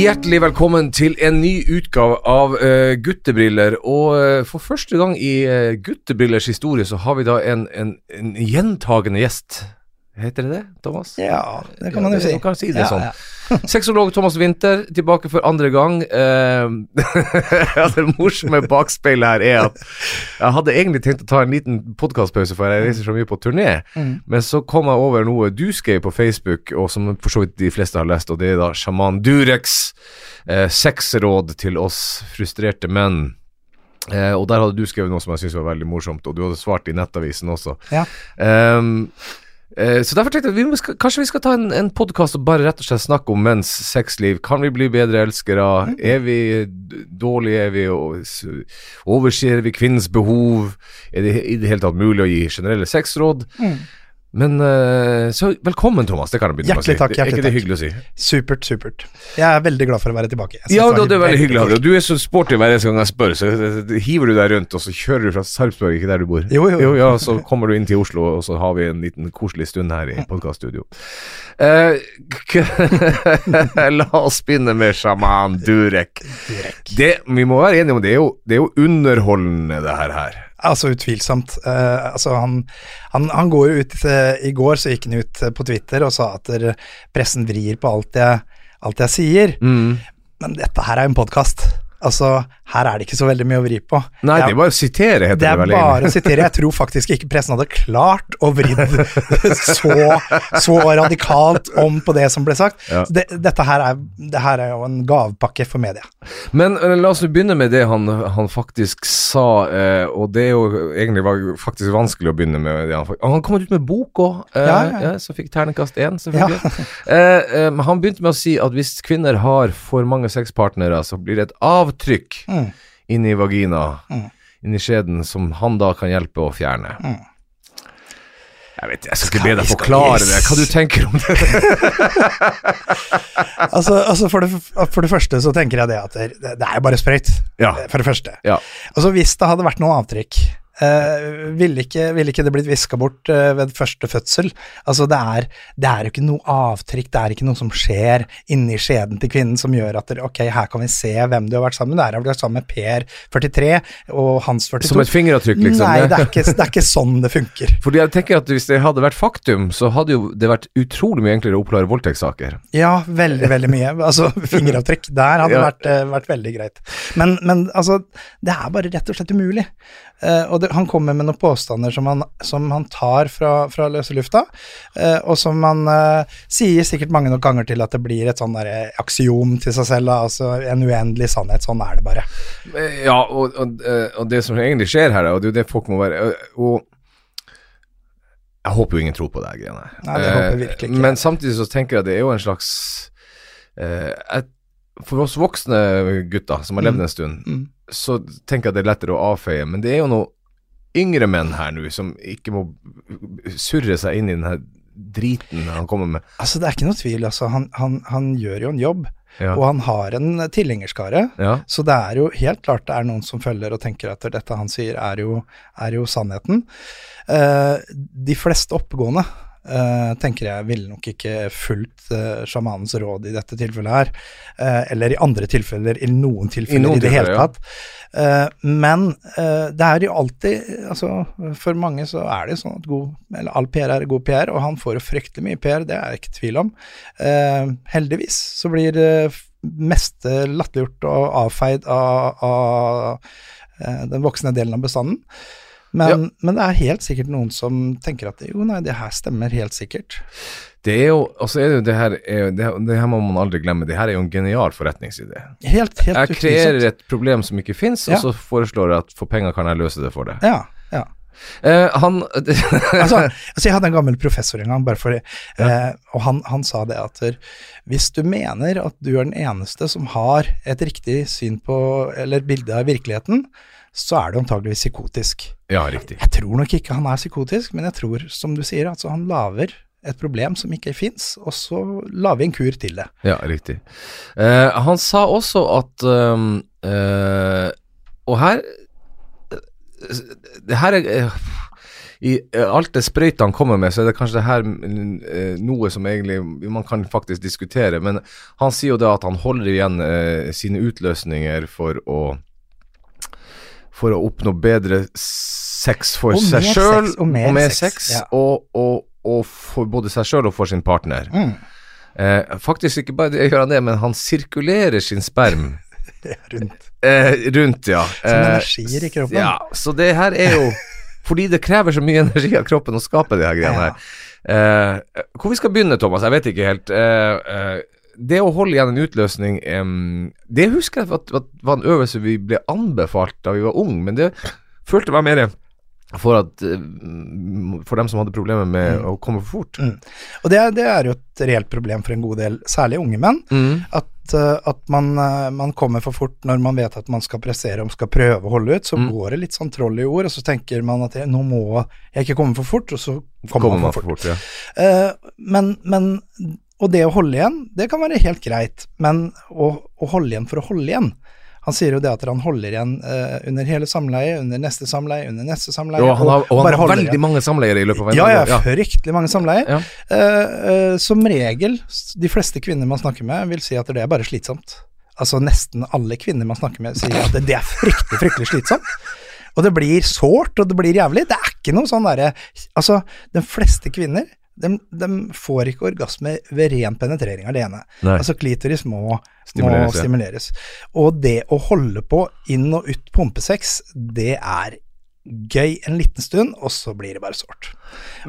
Hjertelig velkommen til en ny utgave av uh, Guttebriller. Og uh, for første gang i uh, Guttebrillers historie så har vi da en, en, en gjentagende gjest. Heter det det, Thomas? Ja, det kan man jo si. Man kan si det Ja, sånn. ja. Sexolog Thomas Winther tilbake for andre gang. Uh, ja, det morsomme bakspeilet her er at jeg hadde egentlig tenkt å ta en liten podkastpause, for jeg reiser så mye på turné. Mm. Men så kom jeg over noe du skrev på Facebook, og som for så vidt de fleste har lest, og det er da sjaman Dureks uh, sexråd til oss frustrerte menn. Uh, og der hadde du skrevet noe som jeg syntes var veldig morsomt, og du hadde svart i Nettavisen også. Ja. Ehm, eh, så derfor tenkte jeg vi skal, kanskje vi skal ta en, en podkast og bare rett og slett snakke om menns sexliv. Kan vi bli bedre elskere? Er vi dårlige? Er vi Overser vi kvinnens behov? Er det i det hele tatt mulig å gi generelle sexråd? Mm. Men eh, Så velkommen, Thomas. Det kan jeg begynne med å si. Hjertelig takk, er ikke hjertelig det hyggelig å si? Supert, supert. Jeg er veldig glad for å være tilbake. Ja, det, det er veldig hyggelig. Og du er så sporty hver eneste gang jeg spør, så eh, hiver du deg rundt, og så kjører du fra Sarpsborg, ikke der du bor. Jo, jo, jo. ja, Så kommer du inn til Oslo, og så har vi en liten koselig stund her i podkaststudio. Uh, la oss begynne med sjaman Durek. Det, vi må være enige om det er jo, det er jo underholdende, det her. her. Altså utvilsomt. Uh, altså han, han, han går ut uh, I går så gikk han ut eh, på Twitter og sa at pressen vrir på alt jeg, alt jeg sier. Mm. Men dette her er jo en podkast. Altså, her er det ikke så veldig mye å vri på. Nei, Jeg- det er bare å sitere, heter Det det, er vel bare å sitere. Jeg tror faktisk ikke pressen hadde klart å vridd så, så radikalt om på det som ble sagt. Ja. Det, dette her er, det her er jo en gavepakke for media. Men eh, la oss begynne med det han, han faktisk sa, eh, og det er jo egentlig var faktisk vanskelig å begynne med det han Han kom ut med bok òg, eh, Ja, ja, som fikk terningkast én, selvfølgelig. eh, eh, han begynte med å si at hvis kvinner har for mange sexpartnere, så blir det et avtrykk Mm. Inni vagina, Mm. inni skjeden, som han da kan hjelpe å fjerne. Mm. Jeg vet, jeg skal ikke be deg forklare det. Hva du tenker om det? Altså, altså for, det, for det første så tenker jeg det at det, det er jo bare sprøyt. Ja. For det første. Ja. Altså hvis det hadde vært noe avtrykk, eh, ville, ikke, vil ikke det blitt viska bort uh, ved første fødsel? Altså det er, det er jo ikke noe avtrykk, det er ikke noe som skjer inni skjeden til kvinnen som gjør at det, ok, her kan vi se hvem du har vært sammen med. Der har du vært sammen med Per 43 og Hans 42. Som et fingeravtrykk, liksom? Nei, det er, ikke, det er ikke sånn det funker. Fordi jeg tenker at Hvis det hadde vært faktum, så hadde jo det vært utrolig mye enklere å oppklare voldtektssaker. Ja, veldig, veldig mye. Altså, fingeravtrykk der hadde Ja. vært, uh, vært veldig greit. Men, men altså, det er bare rett og slett umulig. Eh, og det, han kommer med noen påstander som han, som han tar fra, fra løse lufta, eh, og som han eh, sier sikkert mange nok ganger til at det blir et sånn derre aksiom til seg selv, da, altså en uendelig sannhet. Sånn er det bare. Ja, og, og, og det som egentlig skjer her, og det er jo det folk må være Og jeg håper jo ingen tror på det her greiene. Nei, det håper jeg virkelig ikke. Men samtidig så tenker jeg at det er jo en slags eh, et, For oss voksne gutter som har levd Mm. en stund, Mm. så tenker jeg det er lettere å avfeie. Men det er jo noen yngre menn her nå som ikke må surre seg inn i den her driten han kommer med. Altså, det er ikke noe tvil, altså. Han, han, han gjør jo en jobb, Ja. og han har en tilhengerskare. ja. Så det er jo helt klart det er noen som følger og tenker at dette han sier er jo, er jo sannheten. Eh, de fleste oppegående eh, tenker jeg ville nok ikke fulgt uh, sjamanens råd i dette tilfellet her. Uh, eller i andre tilfeller, i noen tilfeller i, noen det hele tatt. ja. men det er jo alltid altså For mange så er det sånn at god, eller all PR er god PR, og han får jo fryktelig mye PR, det er jeg ikke i tvil om. Heldigvis så blir det meste latterliggjort og avfeid av, av den voksne delen av bestanden. Men, men det er helt sikkert noen som tenker at jo, nei, det her stemmer helt sikkert. Det er jo, altså er det det her, er, det, det her må man aldri glemme, det her er jo en genial forretningsidé. Helt, helt Jeg kreerer et problem som ikke fins, Ja. og så foreslår jeg at for penger kan jeg løse det for deg. Ja, ja. Eh, han altså, altså Jeg hadde en gammel professor en gang, bare for, eh, og han, han sa det at hvis du mener at du er den eneste som har et riktig syn på, eller bilde av virkeligheten, så er du antageligvis psykotisk. Ja, riktig. Jeg tror nok ikke han er psykotisk, men jeg tror, som du sier, altså han lager et problem som ikke fins, og så lager vi en kur til det. Ja, riktig. Eh, han sa også at um, eh, Og her det her er eh, i eh, alt det sprøytene kommer med, så er det kanskje det her eh, noe som egentlig man kan faktisk diskutere. Men han sier jo da at han holder igjen eh, sine utløsninger for å for å oppnå bedre sex for seg sjøl og mer sex, sex, ja. og, og, og for både seg sjøl og for sin partner. Mm. Eh, faktisk ikke bare det gjør han det, men han sirkulerer sin sperm Rundt. eh, rundt, ja. Som Eh, energier i kroppen. Ja, så det her er jo Fordi det krever så mye energi av kroppen å skape de her greiene her. Eh, hvor vi skal begynne, Thomas, jeg vet ikke helt. Eh, eh, det å holde igjen en utløsning um, Det husker jeg at, at var en øvelse vi ble anbefalt da vi var unge, men det følte meg mer for, at, eh, for dem som hadde problemer med å komme for fort. Mm. Og det, det er jo et reelt problem for en god del, særlig unge menn. Mm. At, eh, at man, eh, man kommer for fort når man vet at man skal pressere og skal prøve å holde ut. Så Mm. går det litt sånn troll i ord, og så tenker man at nå må jeg ikke komme for fort, og så kommer, man for fort. ja. uh, men, men Og det å holde igjen, det kan være helt greit, men å, å holde igjen for å holde igjen Han sier jo det at han holder igjen uh, under hele samleie, under neste samleie, under neste samleie. Og han har, og han bare har veldig igjen. mange samleier i løpet av en Ja, ja, dag. fryktelig mange samleier. Ja. Uh, uh, som regel, de fleste kvinner man snakker med, vil si at det er bare slitsomt. Altså nesten alle kvinner man snakker med, sier at det, det er fryktelig, fryktelig slitsomt. Og det blir sårt, og det blir jævlig. Det er ikke noe sånn derre Altså, de fleste kvinner, de, de får ikke orgasme ved ren penetrering alene. Nei. Altså klitoris må Stimuleres, stimuleres, ja. må stimuleres. Og det å holde på inn og ut pumpesex, det er gøy en liten stund, og så blir det bare sårt.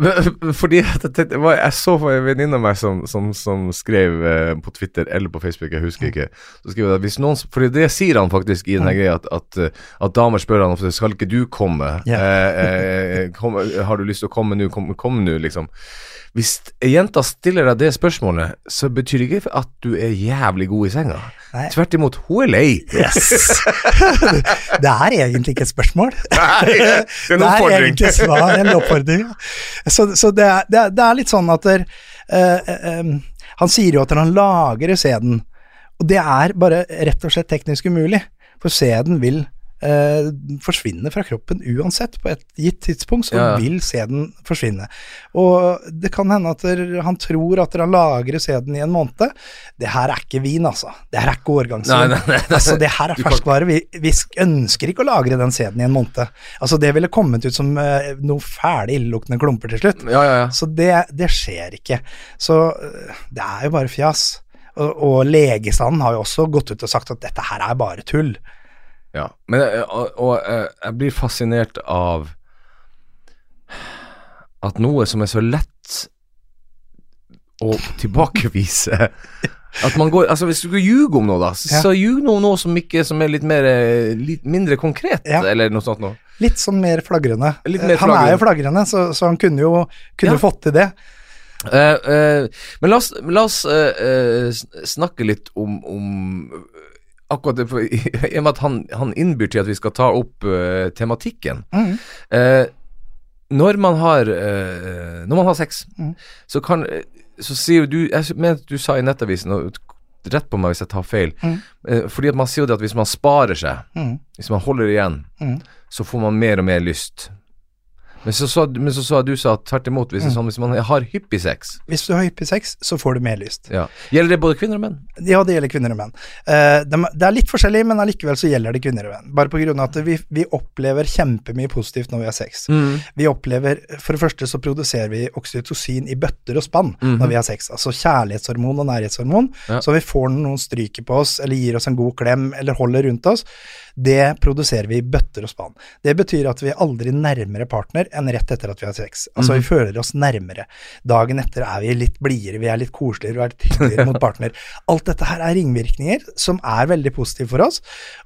Men, Fordi jeg, så en venninne av meg som, som, som skrev eh, på Twitter eller på Facebook, jeg husker ikke. Så skrev at hvis noen, Fordi det sier han faktisk i denne greia, at, at, eh, at damer spør han ofte skal ikke du komme. Yeah. Eh, eh, kom, har du lyst til å komme nå? Kom, kom nå, liksom. Hvis ei jente stiller deg det spørsmålet, så betyr det ikke at du er jævlig god i senga. Nei. Tvert imot, hun er lei. Yes! det er egentlig ikke et spørsmål. Nei, det er en oppfordring. Det er egentlig svar, en oppfordring. Så, så det, er, det, det er litt sånn at der, uh, uh, Han sier jo at han lagrer sæden, og det er bare rett og slett teknisk umulig. For sæden vil eh, forsvinne fra kroppen uansett. På et gitt tidspunkt så Ja, vil sæden forsvinne. Og det kan hende at der, han tror at han lagrer sæden i en måned. Det her er ikke vin, altså. Det her er ikke årgangsvin. Altså, det her er ferskvare. Vi, vi ønsker ikke å lagre den sæden i en måned. Altså, det ville kommet ut som eh, noe fæle, illeluktende klumper til slutt. Ja, ja, ja. Så det, det skjer ikke. Så øh, det er jo bare fjas. Og, og legestanden har jo også gått ut og sagt at dette her er bare tull. Ja, men eh, og, og eh, jeg blir fascinert av at noe som er så lett å tilbakevise At man går Altså, hvis du skal ljuge om noe, da, så, Ja. så ljug om noe som, ikke, som er litt, mer, eh, litt mindre konkret, Ja. eller noe sånt noe. Litt sånn mer flagrende. Litt mer han er jo flagrende. så, så han kunne jo kunne Ja. fått til det. Uh, uh, men la oss, la oss uh, eh, snakke litt om, om akkurat det, for, i i og med at han, han innbyr til at vi skal ta opp uh, tematikken. Mm. Uh, når man har uh, Når man har sex, mm. så kan Så sier du Jeg mener du sa i Nettavisen, og rett på meg hvis jeg tar feil, Mm. fordi at man sier jo det at hvis man sparer seg, mm. hvis man holder igjen, mm. så får man mer og mer lyst. Men så sa, men så sa du sa tvert imot, hvis, mm. sånn, hvis man har hyppig sex Hvis du har hyppig sex, så får du mer lyst. ja. Gjelder det både kvinner og menn? Ja, det gjelder kvinner og menn. Uh, det, det er litt forskjellig, men allikevel så gjelder det kvinner og menn. Bare på grunn av at vi, vi opplever kjempemye positivt når vi har sex. Vi opplever, For det første så produserer vi oksytocin i bøtter og spann når vi har sex. Altså kjærlighetshormon og nærhetshormon. Ja. Så vi får noen stryker på oss, eller gir oss en god klem, eller holder rundt oss. Det produserer vi i bøtter og spann. Det betyr at vi aldri nærmere partner enn rett etter at vi har sex. Altså vi føler oss nærmere. Dagen etter er vi litt blidere, vi er litt koseligere, vi er litt hyggeligere mot partner. Alt dette her er ringvirkninger som er veldig positive for oss,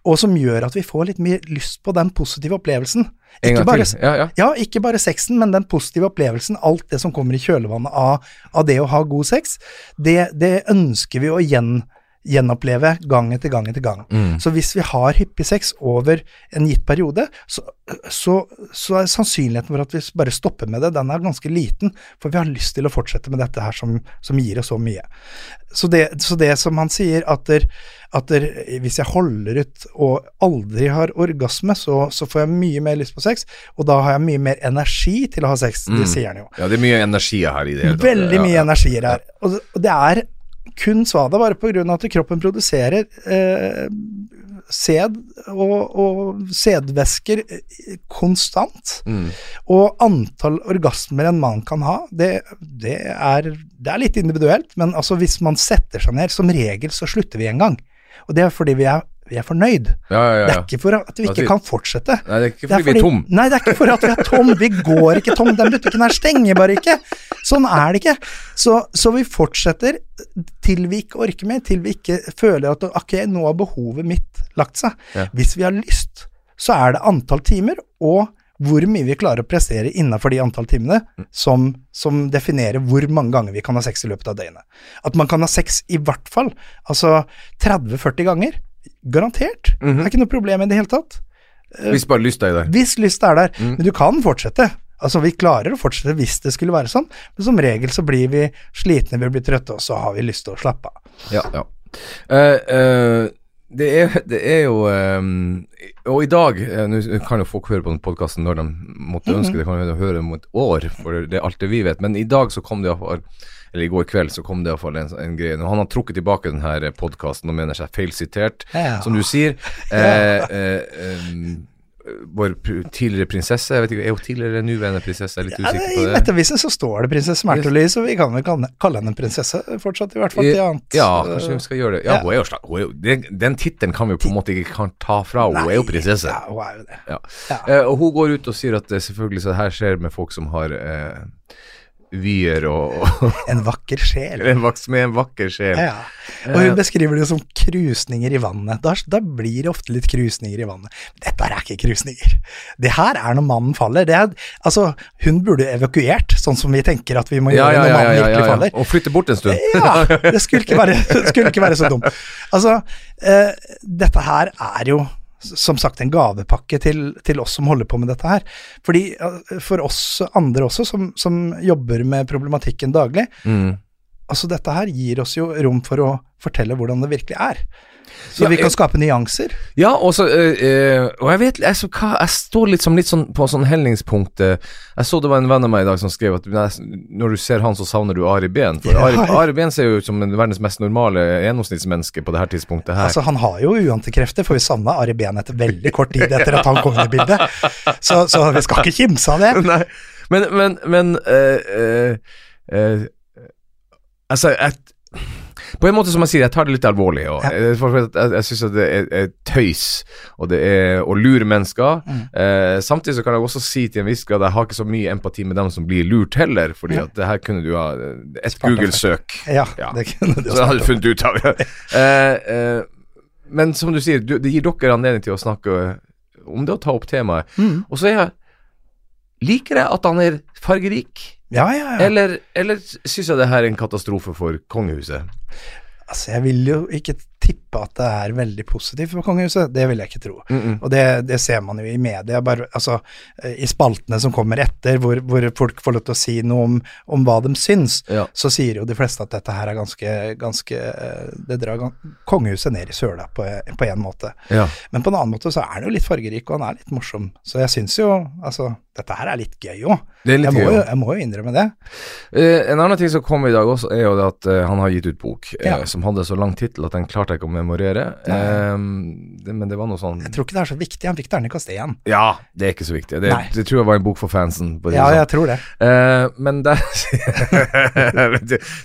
og som gjør at vi får litt mer lyst på den positive opplevelsen. En Ikke bare. Ja, ja. ja, ikke bare sexen, men den positive opplevelsen, alt det som kommer i kjølvannet av, av det å ha god sex, det, det ønsker vi å gjen, gjenoppleve gang etter gang etter gang. Mm. Så hvis vi har hyppig sex over en gitt periode, så, så, så er sannsynligheten for at vi bare stopper med det, den er ganske liten, for vi har lyst til å fortsette med dette her som, som gir oss så mye. Så det, så det som han sier, at, der, at der, hvis jeg holder ut og aldri har orgasme, så, så får jeg mye mer lyst på sex, og da har jeg mye mer energi til å ha sex. Det Mm. sier han jo. Ja, det er mye energier her i det. Veldig mye Ja, ja. energier her. Og det er kun svada bare av at kroppen produserer eh, sæd og, og sædvæsker eh, konstant. Mm. Og antall orgasmer en mann kan ha, det, det, er, det er litt individuelt, men altså hvis man setter seg ned, som regel så slutter vi en gang. Og det er fordi vi er, vi er fornøyd. Ja, ja, Det er ikke for at vi Altså, ikke kan fortsette. Nei, det er ikke fordi vi er tom. Nei, det er ikke for at vi er tom. Vi går ikke tom. Den butikken her stenger bare ikke. Sånn er det ikke. Så, så vi fortsetter til vi ikke orker mer, til vi ikke føler at ok, nå har behovet mitt lagt seg. Ja. Hvis vi har lyst, så er det antall timer og hvor mye vi klarer å prestere innenfor de antall timene Mm. som, som definerer hvor mange ganger vi kan ha sex i løpet av døgnet. At man kan ha sex i hvert fall altså 30-40 ganger, garantert. Mhm. Det er ikke noe problem i det hele tatt. Hvis bare lysta er der. Hvis lyst er der. Mm. Men du kan fortsette. Altså, vi klarer å fortsette hvis det skulle være sånn, men som regel så blir vi slitne, vi blir trøtte, og så har vi lyst til å slappe av. Ja, ja. Uh, uh, det, er, det er jo um, Og i dag eh, Nå kan jo folk høre på den podkasten når de måtte Mhm. ønske det, kan jo høre om et år, for det er alt det vi vet. Men i dag så kom det iallfall eller i går kveld så kom det iallfall en, en greie. Han har trukket tilbake denne podkasten og mener seg feilsitert, Ja. som du sier. Eh, eh, em, vår tidligere prinsesse, jeg vet ikke, er hun tidligere eller nåværende prinsesse? Jeg er litt Ja, usikker på det. I Nettavisen så står det prinsesse Märtha så vi kan vel kalle henne prinsesse fortsatt, i hvert fall til annet. Ja, kanskje vi skal gjøre det. Ja, hun er jo, hun er jo Den, den tittelen kan vi jo på en måte ikke kan ta fra henne. Hun er jo prinsesse. Ja, hun er jo det. Ja. Ja. Eh, og hun går ut og sier at det selvfølgelig så her skjer med folk som har eh, vyer og, og En vakker sjel. en vak, med en vakker sjel. Ja. Og hun beskriver det som krusninger i vannet. Da, da blir det ofte litt krusninger i vannet. Dette er ikke krusninger. Det her er når mannen faller. Det er, altså, hun burde evakuert, sånn som vi tenker at vi må Ja, gjøre ja, når ja, mannen ja, ja, virkelig faller. Og flytte bort en stund. Ja, det skulle ikke være, skulle ikke være så dumt. Altså, eh, dette her er jo som sagt en gavepakke til, til oss som holder på med dette her. Fordi For oss andre også, som, som jobber med problematikken daglig, Mm. Altså dette her gir oss jo rom for å fortelle hvordan det virkelig er. Så Ja, vi kan skape nyanser. Ja, og så eh, Og jeg vet altså, hva, Jeg står litt, som, litt sånn på sånn hellingspunkt eh, Jeg så det var en venn av meg i dag som skrev at når du ser han, så savner du Ari Behn. For Ja, Ari, ja. Ari Behn ser jo ut som en verdens mest normale gjennomsnittsmenneske på det her tidspunktet her. Altså Han har jo uantikrefter, for vi savna Ari Behn etter veldig kort tid etter at han kom inn i bildet. Så, så vi skal ikke kimse av det. Nei, men, men, men øh, øh, Altså, jeg på en måte som jeg sier, jeg tar det litt alvorlig. Og Ja. jeg jeg, syns det er, er tøys, og det er å lure mennesker. Mm. Eh, samtidig så kan jeg også si til en viss grad jeg har ikke så mye empati med dem som blir lurt heller, fordi Ja. at det her kunne du ha Et deg for. Google-søk. Ja, Ja. det kunne du Så jeg hadde du funnet ut av det. eh, eh, men som du sier, du, det gir dere anledning til å snakke om det og ta opp temaet. Mm. Og så er jeg Liker jeg at han er fargerik, Ja, ja, ja. eller, eller syns jeg det her er en katastrofe for kongehuset? Altså, jeg vil jo ikke tippe at det er veldig positivt for kongehuset. Det vil jeg ikke tro. Mm -mm. Og det, det ser man jo i media, bare, altså eh, i spaltene som kommer etter, hvor, hvor folk får lov til å si noe om, om hva de syns, Ja. så sier jo de fleste at dette her er ganske, ganske eh, Det drar kongehuset ned i søla på, på en måte. ja. Men på en annen måte så er han jo litt fargerik, og han er litt morsom. Så jeg syns jo altså Dette her er litt gøy òg. Jeg, jeg må jo innrømme det. Eh, en annen ting som kom i dag også, er jo det at eh, han har gitt ut bok eh, Ja. som hadde så lang tittel at den klarte jeg ikke å memorere. gjøre. Eh, det, men det var noe sånn Jeg tror ikke det er så viktig. Han fikk terningkast én. Ja, det er ikke så viktig. Det, det tror jeg var en bok for fansen. på det Ja, sånn. jeg tror det. Eh, men der Som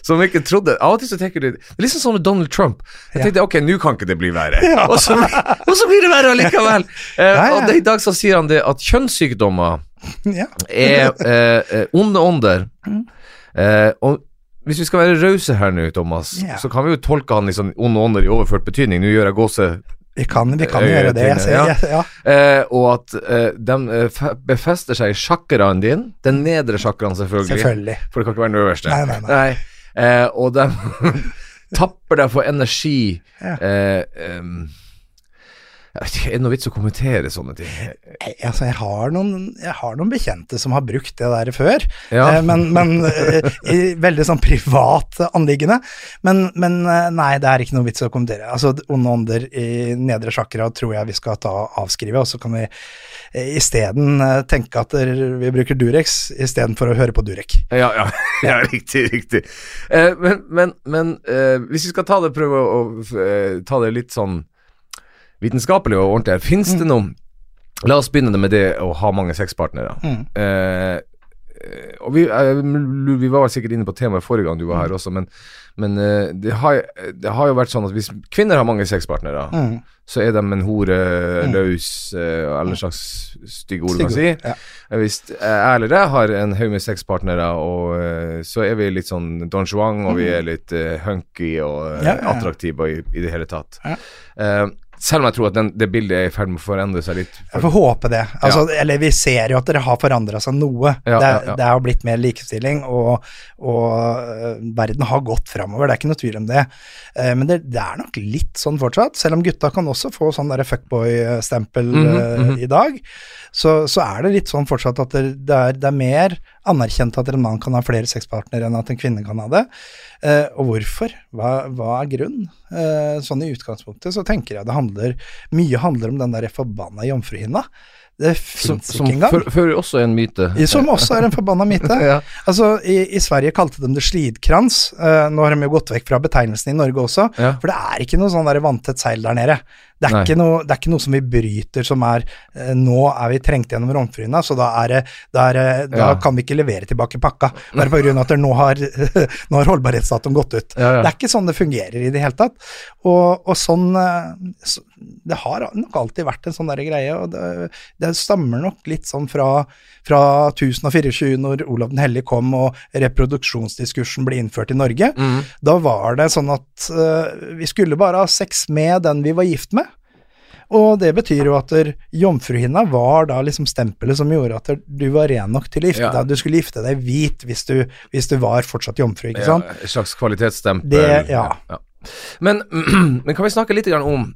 Som ikke trodde Av og til så tenker du Det er liksom sånn med Donald Trump. Jeg Ja. tenkte ok, nå kan ikke det bli verre. Ja. Og, så, og så blir det verre allikevel. Eh, Ja, ja. Og det, i dag så sier han det at kjønnssykdommer Ja. er eh, eh, onde ånder. Mm. Eh, og hvis vi skal være rause her nå, Thomas, Ja. så kan vi jo tolke han i sånn onde ånder i overført betydning. Nå gjør jeg gåse Vi kan, vi kan gjøre det. Jeg ser, ja. ja. Eh, og at eh, de eh, befester seg i sjakraen din, den nedre sjakraen selvfølgelig, Selvfølgelig. for det kan ikke være den øverste. Nei, nei, nei. Eh, og de tapper deg for energi. Ja. Eh, em, jeg vet ikke, Er det noe vits å kommentere sånne ting? Jeg, altså, jeg, har noen, jeg har noen bekjente som har brukt det der før, Ja. eh, men, men eh, i veldig sånn privat anliggende. Men, men eh, nei, det er ikke noe vits å kommentere. Altså, Onde ånder i nedre sjakra tror jeg vi skal ta avskrive, og så kan vi eh, isteden eh, tenke at vi bruker Durex istedenfor å høre på Durek. Ja, ja, ja riktig, riktig. Eh, men men, men eh, hvis vi skal ta det, prøve å eh, ta det litt sånn vitenskapelig og ordentlig her, fins det noe La oss begynne med det å ha mange sexpartnere. Mm. Eh, eh, og vi, eh, vi var sikkert inne på temaet forrige gang du var her også, men, men eh, det, har, det har jo vært sånn at hvis kvinner har mange sexpartnere, Mm. så er de en hore, løs eh, eller en slags stygge ord du kan si. Ja. Eh, Hvis jeg eller jeg har en haug med sexpartnere, og eh, så er vi litt sånn Don Juan, og vi er litt eh, hunky og eh, attraktive i, i det hele tatt. Ja. Eh, selv om jeg tror at den, det bildet er i ferd med å forandre seg litt. Jeg får håpe det. Altså, Eller vi ser jo at dere har forandra seg noe. Ja, det, ja, ja. det har blitt mer likestilling, og, og øh, verden har gått framover, det er ikke noe tvil om det. Eh, men det, det er nok litt sånn fortsatt, selv om gutta kan også få sånn fuckboy-stempel Mhm, øh, mhm. i dag. Så, så er det litt sånn fortsatt at det, det, er, det er mer anerkjent at en mann kan ha flere sexpartnere enn at en kvinne kan ha det. Eh, og hvorfor? Hva, hva er grunnen? Eh, sånn i utgangspunktet så tenker jeg det handler Mye handler om den der forbanna jomfruhinna. Det fins som ikke engang. Som for også er en myte. Som også er en forbanna myte. ja. Altså, i, i Sverige kalte de det slidkrans. Eh, nå har de jo gått vekk fra betegnelsen i Norge også. Ja. For det er ikke noe sånn der vanntett seil der nede. Det er, ikke noe, det er ikke noe som vi bryter som er eh, Nå er vi trengt gjennom romfryna, så da, er da, er, da Ja. kan vi ikke levere tilbake pakka. Bare av at nå har, nå har holdbarhetsdatoen gått ut. Ja, ja. Det er ikke sånn det fungerer i det hele tatt. Og, og sånn eh, så, Det har nok alltid vært en sånn der greie, og det, det stammer nok litt sånn fra, fra 1024, når Olav den hellige kom og reproduksjonsdiskursen ble innført i Norge. Mm. Da var det sånn at uh, vi skulle bare ha sex med den vi var gift med. Og det betyr jo at jomfruhinna var da liksom stempelet som gjorde at du var ren nok til å gifte Ja. deg. Du skulle gifte deg hvit hvis du, hvis du var fortsatt jomfru, ikke sant? Ja, et slags kvalitetsstempel. Det- ja. Men, men kan vi snakke litt om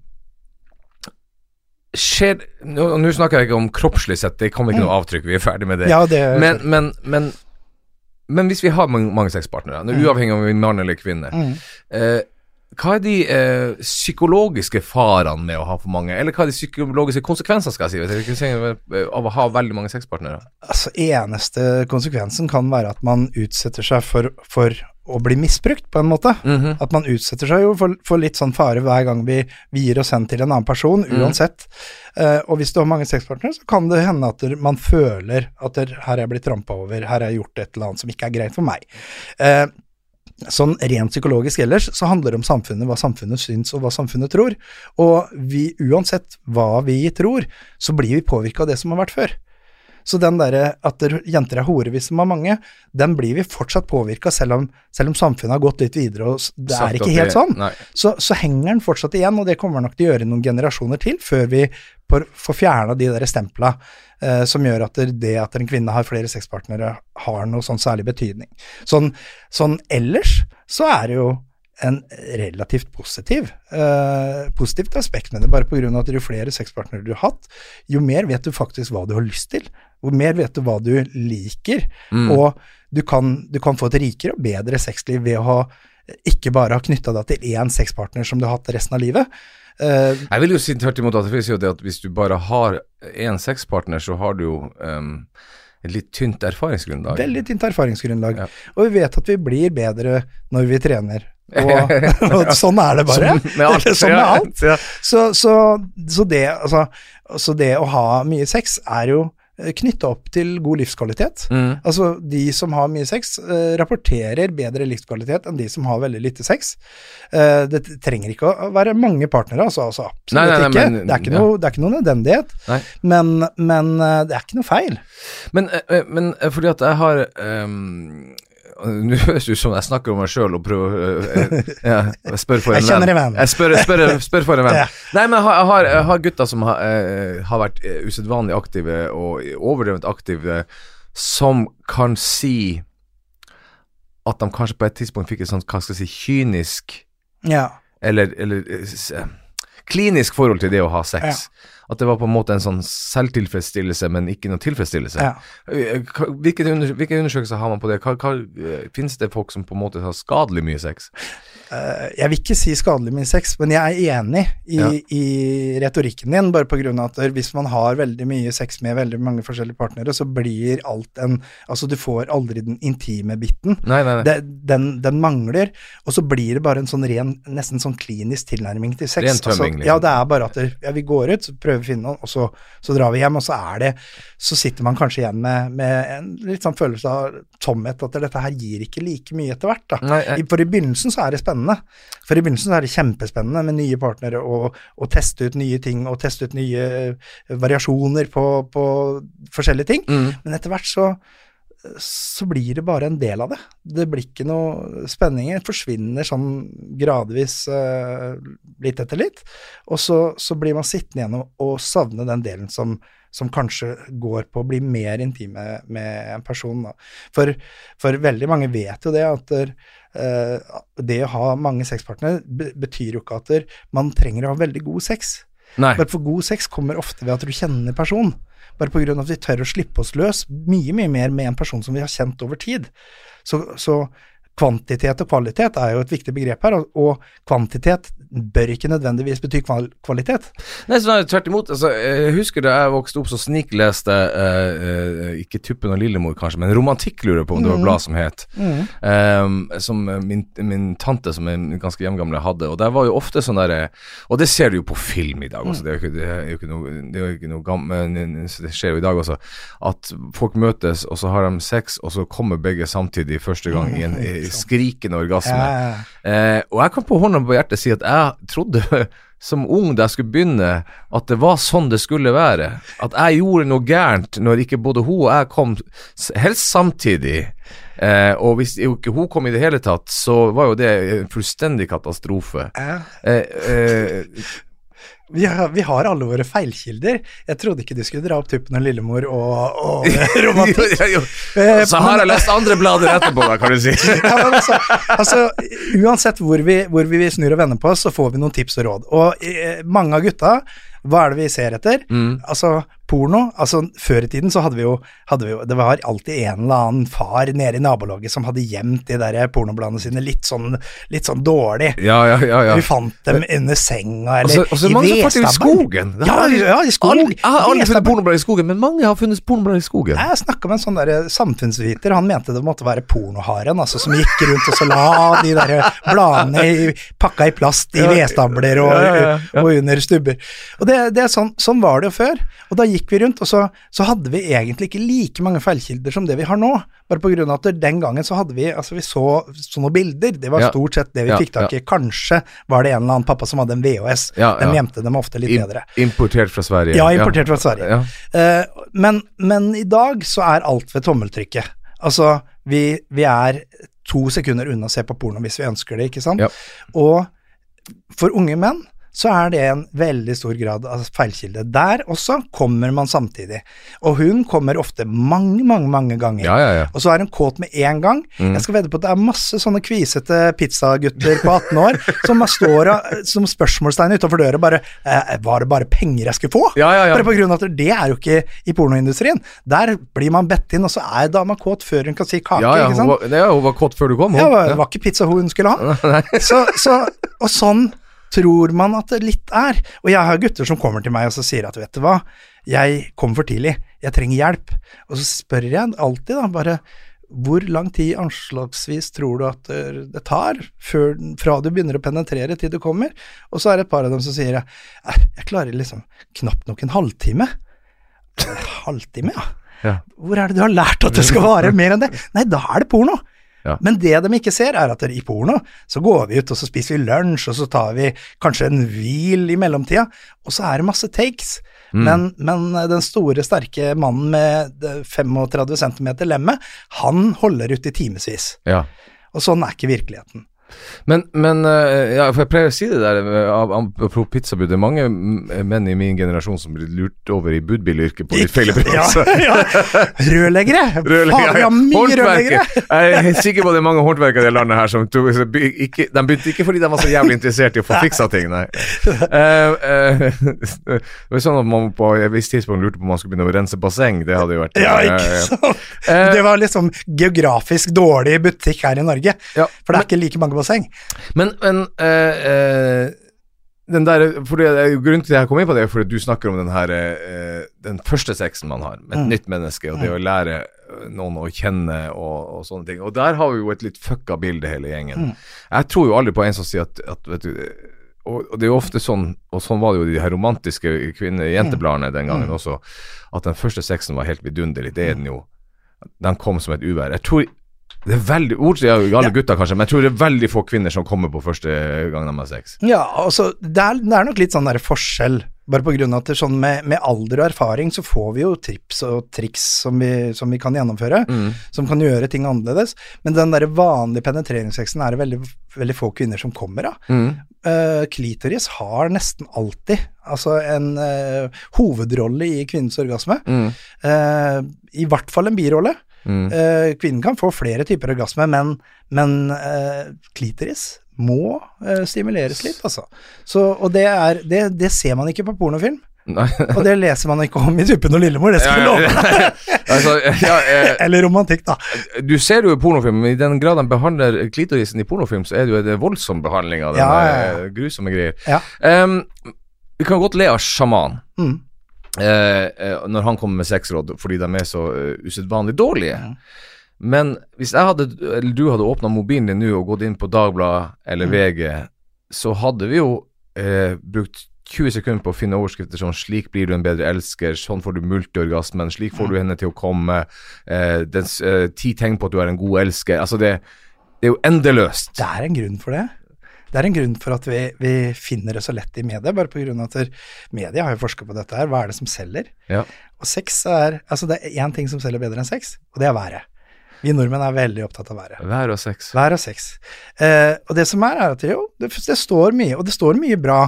Skjer Nå, nå snakker jeg ikke om kroppslig sett, det kommer ikke noe avtrykk, vi er ferdig med det. Mm. Ja, det men, men, men, men hvis vi har mange, mange sexpartnere, nå, uavhengig av om vi er mann eller kvinne, Mm. eh, hva er de eh, psykologiske farene med å ha for mange, eller hva er de psykologiske konsekvensene, skal jeg si, eh, av å ha veldig mange sexpartnere? Altså, eneste konsekvensen kan være at man utsetter seg for, for å bli misbrukt, på en måte. Mhm. At man utsetter seg jo for, for litt sånn fare hver gang vi, vi gir oss hen til en annen person, Mm. uansett. Eh, og hvis du har mange sexpartnere, så kan det hende at der, man føler at der, her er jeg blitt trampa over, her har jeg gjort et eller annet som ikke er greit for meg. Eh, Sånn rent psykologisk ellers så handler det om samfunnet, hva samfunnet syns og hva samfunnet tror. Og vi, uansett hva vi tror, så blir vi påvirka av det som har vært før. Så den derre at jenter er horer hvis de har mange, den blir vi fortsatt påvirka, selv, selv om samfunnet har gått litt videre og det er ikke helt sånn. Så, så henger den fortsatt igjen, og det kommer nok til å gjøre noen generasjoner til før vi får, fjerna de der stempla eh, som gjør at det, det at en kvinne har flere sexpartnere, har noe sånn særlig betydning. Sånn, sånn ellers så er det jo en relativt positiv eh, positivt aspekt med det, bare av at jo flere sexpartnere du har hatt, jo mer vet du faktisk hva du har lyst til, jo mer vet du hva du liker, Mm. og du kan, du kan få et rikere og bedre sexliv ved å ha ikke bare ha knytta deg til én sexpartner som du har hatt resten av livet. Uh, Jeg vil jo si tvert imot at at hvis du bare har én sexpartner, så har du jo um, et litt tynt erfaringsgrunnlag. veldig tynt erfaringsgrunnlag. Ja. Og vi vet at vi blir bedre når vi trener. Og, og sånn er det bare. Som med alt. sånn med alt. Så, så, så, det, altså, så det å ha mye sex er jo knytta opp til god livskvalitet. Mm. Altså, de som har mye sex, eh, rapporterer bedre livskvalitet enn de som har veldig lite sex. Eh, det trenger ikke å være mange partnere, altså, altså absolutt Nei, nei, nei, ikke. men- det, er ikke ja. noe, det er ikke noe nødvendighet, men, men eh, det er ikke noe feil. Men, eh, eh, men eh, fordi at jeg har ehm, Nå høres det ut som jeg snakker om meg sjøl og prøver eh, eh, ja, jeg spør for en Jeg kjenner en venn. Jeg spør, spør, spør for en venn. Ja. Nei, men jeg har, jeg har, gutter som har, eh, har vært usedvanlig aktive og overdrevent aktive, som kan si at de kanskje på et tidspunkt fikk et sånt, hva skal jeg si, kynisk Ja. eller, eller klinisk forhold til det å ha sex. At det var på en måte en sånn selvtilfredsstillelse, men ikke noe tilfredsstillelse. Ja. Eh, Hvilke, undersøkelser har man på det? Hva, hva, eh, finnes det folk som på en måte har skadelig mye sex? Eh, Jeg vil ikke si skadelig med sex, men jeg er enig i, Ja. i retorikken din, bare på grunn av at hvis man har veldig mye sex med veldig mange forskjellige partnere, så blir alt en Altså, du får aldri den intime biten. Nei, nei, nei. Den, den mangler, og så blir det bare en sånn ren, nesten sånn klinisk tilnærming til sex. Ren tømming, altså, liksom. Ja, det er bare at det, ja, vi går ut, så prøver vi å finne noen, og så, så drar vi hjem, og så er det Så sitter man kanskje igjen med, med en litt sånn følelse av tomhet, at dette her gir ikke like mye etter hvert, da. Nei. For i begynnelsen så er det spennende. For i begynnelsen så er det kjempespennende med nye partnere og, og teste ut nye ting og teste ut nye eh, variasjoner på, på forskjellige ting. Mm. Men etter hvert så så blir det bare en del av det. Det blir ikke noe spenninger. Forsvinner sånn gradvis uh, litt etter litt. Og så, så blir man sittende igjen og, savne den delen som, som kanskje går på å bli mer intime med en person. For, for veldig mange vet jo det at det å ha mange sexpartnere betyr jo ikke at man trenger å ha veldig god sex. nei. Bare for god sex kommer ofte ved at du kjenner personen. Bare av at vi tør å slippe oss løs mye, mye mer med en person som vi har kjent over tid. Så, så kvantitet og kvalitet er jo et viktig begrep her, og, kvantitet bør ikke nødvendigvis bety kval kvalitet. Nei, sånn, tvert imot. Altså, jeg husker da jeg vokste opp, så snikleste uh, eh, ikke Tuppen og Lillemor, kanskje, men Romantikk, lurer jeg på om det var et blad som het. Ehm, som min, min tante, som er ganske hjemgamle, hadde. Og der var jo ofte sånn derre Og det ser du jo på film i dag også, det er ikke, det er jo ikke noe, det er jo ikke noe gammel, Det skjer jo i dag også. At folk møtes, og så har de sex, og så kommer begge samtidig første gang i en i skrikende orgasme. Ja, Eh, og jeg kan på hånda på hjertet si at jeg trodde som ung da jeg skulle begynne, at det var sånn det skulle være. At jeg gjorde noe gærent når ikke både hun og jeg kom, helst samtidig. Eh, og hvis ikke hun kom i det hele tatt, så var jo det en fullstendig katastrofe. Eh, eh, Vi, har, vi har alle våre feilkilder. Jeg trodde ikke du skulle dra opp Tuppen og Lillemor og, og romantikk. jo, jo. Eh, Så har jeg lest andre blader etterpå, da, kan du si. ja, altså, altså, uansett hvor vi, hvor vi snur og vender på oss, så får vi noen tips og råd. Og eh, mange av gutta, hva er det vi ser etter? Mm. Altså, porno. Altså, før i tiden så hadde vi jo, hadde vi jo Det var alltid en eller annen far nede i nabolaget som hadde gjemt de der pornobladene sine litt sånn, litt sånn dårlig. Ja, ja, ja. ja. Vi fant dem under senga, Og eller så og så er det mange som fant det i skogen. Ja, ja, i skog. Alle, aldri funnet Vedstabben. pornoblad i skogen, men mange har funnet pornoblad i skogen. Jeg snakka med en sånn der samfunnsviter, han mente det måtte være pornoharen, altså, som gikk rundt og så la de der bladene i, pakka i plast i vedstabler og, ja. og under stubber. Og det, det er sånn, sånn var det jo før, og da gikk vi rundt, og så, så hadde vi egentlig ikke like mange feilkilder som det vi har nå, bare på grunn av at den gangen så hadde vi, altså vi så, så noen bilder, det var Ja. stort sett det vi Ja, fikk tak i. Kanskje var det en eller annen pappa som hadde en VHS, Ja, de ja. gjemte dem ofte litt Im- bedre. Importert fra Sverige. Ja, importert fra Sverige. Ja. Eh, men, men i dag så er alt ved tommeltrykket. Altså, vi, vi er to sekunder unna å se på porno hvis vi ønsker det, ikke sant? Ja. Og for unge menn så er det en veldig stor grad av feilkilde. Der også kommer man samtidig. Og hun kommer ofte mange, mange, mange ganger. Ja, ja, ja. Og så er hun kåt med én gang. Mm. Jeg skal vedde på at det er masse sånne kvisete pizzagutter på 18 år som står som spørsmålstegn utenfor døra bare eh, Var det bare penger jeg skulle få? Ja, ja, ja. Bare på grunn av at det er jo ikke i pornoindustrien. Der blir man bedt inn, og så er dama kåt før hun kan si kake, Ja, hun var, ja, hun var kåt før du kom, hun. Ja, det var- det var ikke pizza hun skulle ha. Så, så, og sånn tror man at det litt er. Og jeg har gutter som kommer til meg og så sier at vet du hva, jeg kom for tidlig, jeg trenger hjelp. Og så spør jeg alltid da bare hvor lang tid anslagsvis tror du at eh, det tar før, fra du begynner å penetrere til du kommer? Og så er det et par av dem som sier «Eh, jeg klarer liksom knapt nok en halvtime. «Eh, Halvtime, ja. Ja. Hvor er det du har lært at det skal vare mer enn det? Nei, da er det porno. Ja. Men det de ikke ser, er at i porno så går vi ut og så spiser vi lunsj, og så tar vi kanskje en hvil i mellomtida, og så er det masse takes. Mm. Men, men den store, sterke mannen med 35 cm lemmet, han holder ut i timevis. Ja. Og sånn er ikke virkeligheten. Men, men eh, ja, for jeg pleier å si det der eh, av- apropos pizzabud. Det er mange menn i min generasjon som blir lurt over i budbilyrket på litt feil Ja, ja. Rørleggere! Mye rørleggere! Jeg er helt sikker på det er mange håndverkere i det landet her som tog, ikke, De begynte ikke fordi de var så jævlig interessert i å få fiksa ting, nei. Uh, uh, det var sånn at man på et visst tidspunkt lurte på om man skulle begynne å rense basseng. Det hadde jo vært Ja, ikke sant? Det var liksom geografisk dårlig butikk her i Norge. For det er ikke like mange basseng. Men, men eh, eh, den der, for det, grunnen til at jeg kom inn på det, er fordi du snakker om den her eh, Den første sexen man har med et Mm. nytt menneske, og det å lære eh, noen å kjenne og, og sånne ting. Og der har vi jo et litt fucka bilde, hele gjengen. Mm. Jeg tror jo aldri på en som sier at, at vet du, og, og det er jo ofte sånn, og sånn var det jo i de her romantiske kvinne- jentebladene den gangen Mm. også, at den første sexen var helt vidunderlig. Det er den jo. Den kom som et uvær. Jeg tror det er veldig Ord sier jo alle Ja. gutter, kanskje, men jeg tror det er veldig få kvinner som kommer på første gang de har sex. Ja, altså, det er, det er nok litt sånn der forskjell, bare på grunn av at er sånn med, med alder og erfaring så får vi jo trips og triks som vi, som vi kan gjennomføre, Mm. som kan gjøre ting annerledes, men den der vanlige penetreringssexen er det veldig, veldig få kvinner som kommer av. Mm. Uh, klitoris har nesten alltid altså en uh, hovedrolle i kvinnens orgasme, Mm. Uh, i hvert fall en birolle. Mm. Eh, kvinnen kan få flere typer orgasme, men, men uh, klitoris må uh, stimuleres litt, altså. Så, og det, er, det, det ser man ikke på pornofilm, og det leser man ikke om i Tuppen og Lillemor, det skal vi love. altså, ja, eh, Eller romantikk, da. du ser jo i pornofilm, men i den grad de behandler klitorisen i pornofilm, så er det jo en voldsom behandling av den Ja, ja, grusomme greier. Em, vi kan godt le av sjaman Mm. Eh, eh, når han kommer med sexråd, fordi de er så uh, usedvanlig dårlige. Men hvis jeg hadde, eller du hadde åpna mobilen din nå og gått inn på Dagbladet eller Mm. VG, så hadde vi jo eh, brukt 20 sekunder på å finne overskrifter sånn 'Slik blir du en bedre elsker', 'Sånn får du multiorgasmen', 'Slik får du henne til å komme', eh, dens, eh, 'Ti tegn på at du er en god elsker'. Altså, det, det er jo endeløst. Det er en grunn for det. Det er en grunn for at vi, vi finner det så lett i media, bare på grunn av at media har jo forska på dette her. Hva er det som selger? Ja. Og sex er Altså, det er én ting som selger bedre enn sex, og det er været. Vi nordmenn er veldig opptatt av været. Vær og sex. Vær og sex. Eh, og det som er, er at jo, det, det står mye, og det står mye bra.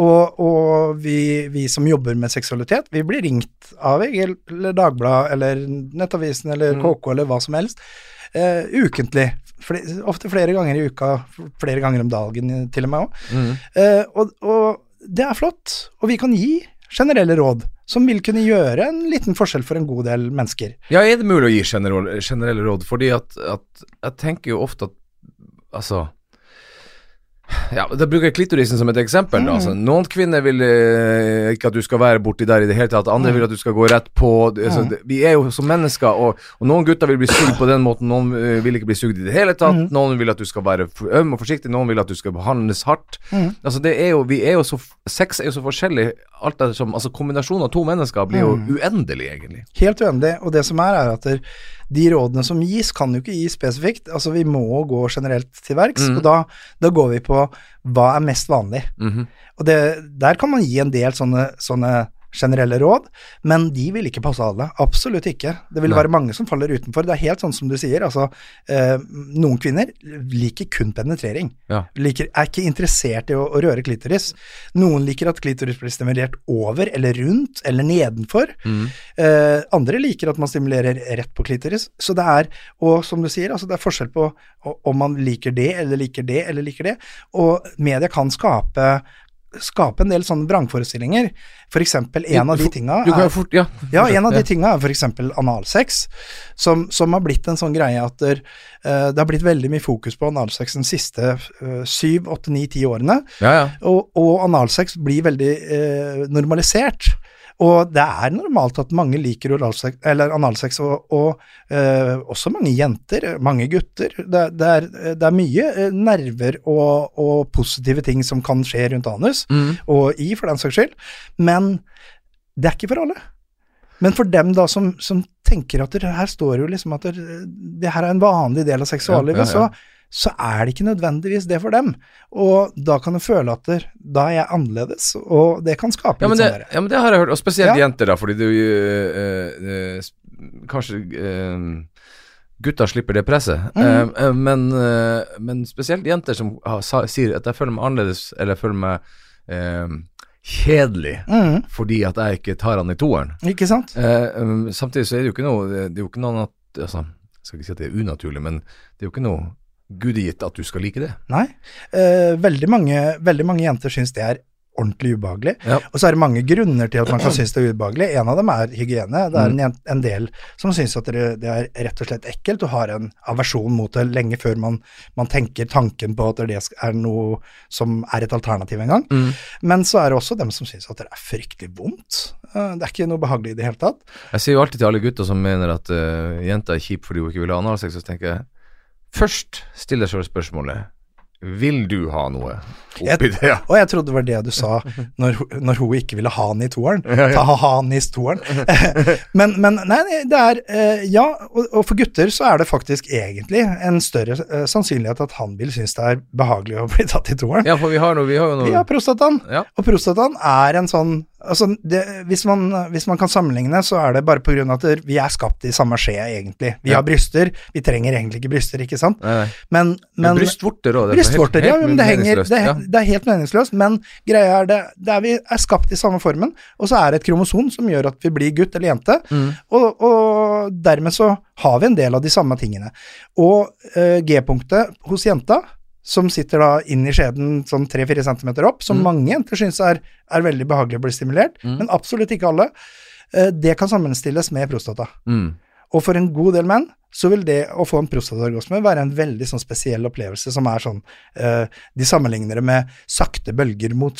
Og, og vi, vi som jobber med seksualitet, vi blir ringt av VG eller Dagbladet eller Nettavisen eller Mm. KK eller hva som helst, eh, ukentlig. Fle, ofte flere ganger i uka, flere ganger om dagen til og med òg. Mm. Eh, og, og det er flott, og vi kan gi generelle råd som vil kunne gjøre en liten forskjell for en god del mennesker. Ja, er det mulig å gi generelle råd? Fordi at, at jeg tenker jo ofte at Altså ja, Da bruker jeg klitorisen som et eksempel. Mm. Altså, noen kvinner vil eh, ikke at du skal være borti der i det hele tatt. Andre vil at du skal gå rett på. Altså, det, vi er jo som mennesker, og, og noen gutter vil bli sugd på den måten. Noen uh, vil ikke bli sugd i det hele tatt. Noen vil at du skal være øm og forsiktig. Noen vil at du skal behandles hardt. Altså, det er jo, vi er jo så Sex er jo så forskjellig. Alt ettersom altså Kombinasjonen av to mennesker blir jo uendelig, egentlig. Helt uendelig. Og det som er, er at der, de rådene som gis, kan jo ikke gis spesifikt. Altså, vi må gå generelt til verks, og da, da går vi på hva er mest vanlig. Mhm. Og det, der kan man gi en del sånne, sånne generelle råd, men de vil ikke passe alle. Absolutt ikke. Det vil Nei. være mange som faller utenfor. Det er helt sånn som du sier, altså eh, noen kvinner liker kun penetrering. Ja. Liker, er ikke interessert i å, å røre klitoris. Noen liker at klitoris blir stimulert over eller rundt eller nedenfor. Mm. Eh, andre liker at man stimulerer rett på klitoris. Så det er, og som du sier, altså det er forskjell på om man liker det eller liker det eller liker det. Og media kan skape skape en del sånne vrangforestillinger. For eksempel, en av de tinga er fort Ja. ja, en av de tinga er f.eks. analsex, som, som har blitt en sånn greie at der, uh, det har blitt veldig mye fokus på analsex de siste eh, syv, åtte, ni, ti årene. Ja, ja. Og, og analsex blir veldig uh, normalisert. Og det er normalt at mange liker oralsex, eller analsex, og, og eh, også mange jenter, mange gutter. Det, det, er, det er mye eh, nerver og, og positive ting som kan skje rundt anus, mm. og i, for den saks skyld. Men det er ikke for alle. Men for dem da som, som tenker at det her står jo liksom at det, det her er en vanlig del av seksuallivet, Ja, ja, ja. Så, så er det ikke nødvendigvis det for dem. Og da kan du føle at der, da er jeg annerledes, og det kan skape Ja men, litt sånn ja, men det har jeg hørt, og spesielt Ja. jenter, da, fordi du øh, sp- Kanskje øh, gutta slipper det presset. mm. Men, men spesielt jenter som har, sa, sier at jeg føler meg annerledes, eller jeg føler meg kjedelig Mm, fordi at jeg ikke tar han i toeren. ikke sant? Samtidig så er det jo ikke noe Det er jo ikke noe at altså, Jeg skal ikke si at det er unaturlig, men det er jo ikke noe gudegitt at du skal like det. Nei. Eh, veldig, mange, veldig mange jenter syns det er ordentlig ubehagelig. Ja. Og så er det mange grunner til at man kan synes det er ubehagelig. En av dem er hygiene. Det er en, en del som syns at det, det er rett og slett ekkelt og har en aversjon mot det lenge før man, man tenker tanken på at det er noe som er et alternativ en gang. Men så er det også dem som syns at det er fryktelig vondt. Eh, det er ikke noe behagelig i det hele tatt. Jeg sier jo alltid til alle gutter som mener at uh, jenta er kjip fordi hun ikke vil ha analsex, så tenker jeg først stiller deg selv spørsmålet Vil du ha noe oppi det? Og jeg trodde det var det du sa når, når hun ikke ville ha han i toeren. Ta han i toeren. men, men nei, det er eh, Ja, og, og for gutter så er det faktisk egentlig en større eh, sannsynlighet at han vil synes det er behagelig å bli tatt i toeren. ja, for vi har, noe, vi har jo noe Ja, prostataen. Ja. Og prostataen er en sånn Altså, det, hvis, man, hvis man kan sammenligne, så er det bare på grunn av at vi er skapt i samme skje, egentlig. Vi Ja. har bryster. Vi trenger egentlig ikke bryster, ikke sant? Nei, nei. Men, Men, men brystvorter òg. Brystvorter, ja, men det, henger, det, ja. det er helt meningsløst. Men greia er det, det er vi er skapt i samme formen, og så er det et kromosom som gjør at vi blir gutt eller jente. Mm. Og, og dermed så har vi en del av de samme tingene. Og uh, G-punktet hos jenta, som sitter da inn i skjeden sånn 3-4 cm opp, som Mm. mange jenter syns er, er veldig behagelig å bli stimulert, Mm. men absolutt ikke alle, eh, det kan sammenstilles med prostata. Mm. Og for en god del menn så vil det å få en prostataorgasme være en veldig sånn spesiell opplevelse som er sånn eh, De sammenligner det med sakte bølger mot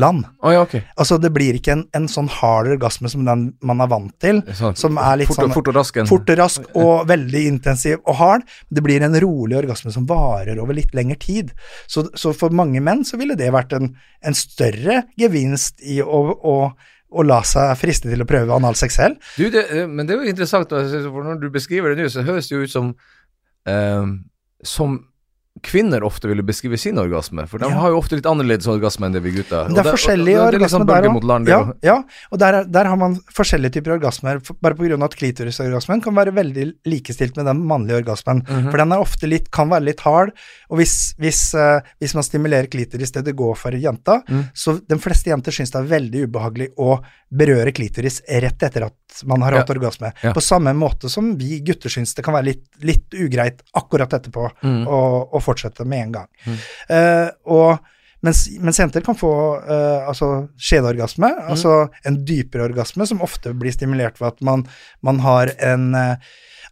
land. Oh, ja, okay. Altså det blir ikke en, en sånn hard orgasme som den man er vant til, Sånn, som er litt fort, sånn fort og rask fort og rask og veldig intensiv og hard. Det blir en rolig orgasme som varer over litt lengre tid. Så, så for mange menn så ville det vært en, en større gevinst i å, å, og la seg friste til å prøve analsex selv. Du, det, eh, men det er jo interessant, for når du beskriver det nå, så høres det jo ut som eh, Som kvinner ofte ville beskrive sin orgasme, for de Ja. har jo ofte litt annerledes orgasme enn det vi gutter. har. det er Og forskjellige og det er litt sånn orgasmer der òg. Ja, ja, og der, er- der har man forskjellige typer orgasmer, bare av at klitorisorgasmen kan være veldig likestilt med den mannlige orgasmen. Mhm. For den er ofte litt, kan være litt hard, og hvis, hvis, uh, hvis man stimulerer klitoris det det går for jenta, Mm. så de fleste jenter syns det er veldig ubehagelig å berøre klitoris rett etter at man har Ja. hatt orgasme. Ja. På samme måte som vi gutter syns det kan være litt, litt ugreit akkurat etterpå Mm. å, å fortsette med en gang. Mm. Uh, og mens, mens jenter kan få uh, altså skjedeorgasme, Mm. altså en dypere orgasme, som ofte blir stimulert ved at man, man har en uh,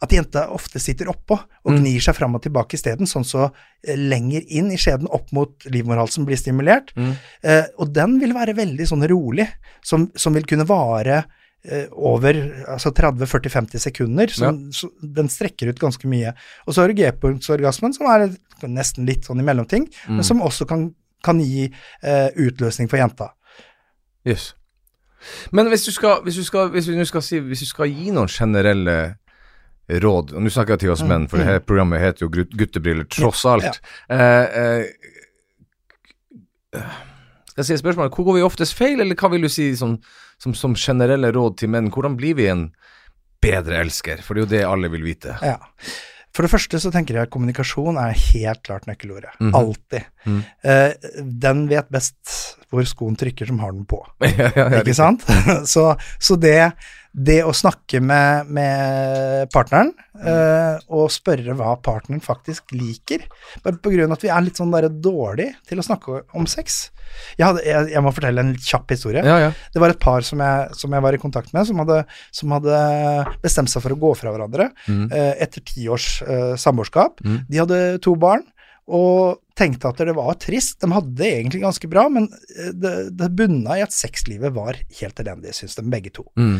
At jenta ofte sitter oppå og Mm. gnir seg fram og tilbake isteden, sånn så lenger inn i skjeden, opp mot livmorhalsen, blir stimulert. Mm. Eh, og den vil være veldig sånn rolig, som, som vil kunne vare over altså 30-40-50 sekunder. Som, så, den strekker ut ganske mye. Og så har du G-punktsorgasmen, som er nesten litt sånn i mellomting, Mm. men som også kan, kan gi eh, utløsning for jenta. Yes. Men hvis du skal, hvis du skal, hvis vi nå skal si, hvis du skal gi noen generelle råd, og nå snakker jeg til oss Mm, menn, for det her programmet heter jo Guttebriller, tross alt. Ja. Eh, eh, skal jeg si spørsmålet, hvor går vi oftest feil, eller hva vil du si som, som, som generelle råd til menn? Hvordan blir vi en bedre elsker? For det er jo det alle vil vite. Ja. For det første så tenker jeg at kommunikasjon er helt klart nøkkelordet. Mhm. Alltid. Mm. Eh, den vet best hvor skoen trykker som har den på. ja, ja, ja, ikke sant? så, så det, det å snakke med, med partneren, eh, og spørre hva partneren faktisk liker, bare på grunn av at vi er litt sånn der dårlig til å snakke om sex. Jeg, hadde, jeg, jeg må fortelle en kjapp historie. Ja, ja. Det var et par som jeg, som jeg var i kontakt med, som hadde, som hadde bestemt seg for å gå fra hverandre Mm. eh, etter ti års eh, samboerskap. Mm. De hadde to barn, og tenkte at det var trist. De hadde det egentlig ganske bra, men eh, det, det bunna i at sexlivet var helt elendig, syns de begge to. Mm.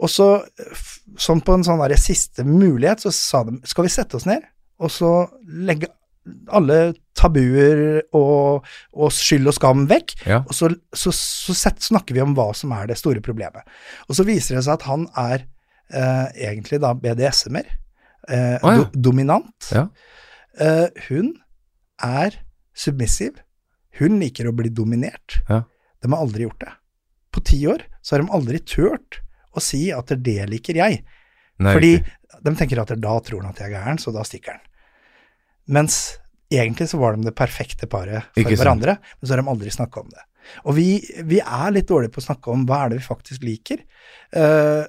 Og så, sånn på en sånn der siste mulighet, så sa de skal vi sette oss ned, og så legge alle tabuer og, og skyld og skam vekk, Ja. og så, så, så sett, snakker vi om hva som er det store problemet. Og så viser det seg at han er eh, egentlig da BDSM-er. Eh, oh, ja. do, dominant. Ja. Eh, hun er submissiv. Hun liker å bli dominert. Ja. De har aldri gjort det. På ti år så har de aldri turt å si at det liker jeg. Nei, Fordi ikke. de tenker at da tror han at jeg er gæren, så da stikker han. Mens egentlig så var de det perfekte paret for Ikke sant. hverandre, men så har de aldri snakka om det. Og vi, vi er litt dårlige på å snakke om hva er det vi faktisk liker. Eh,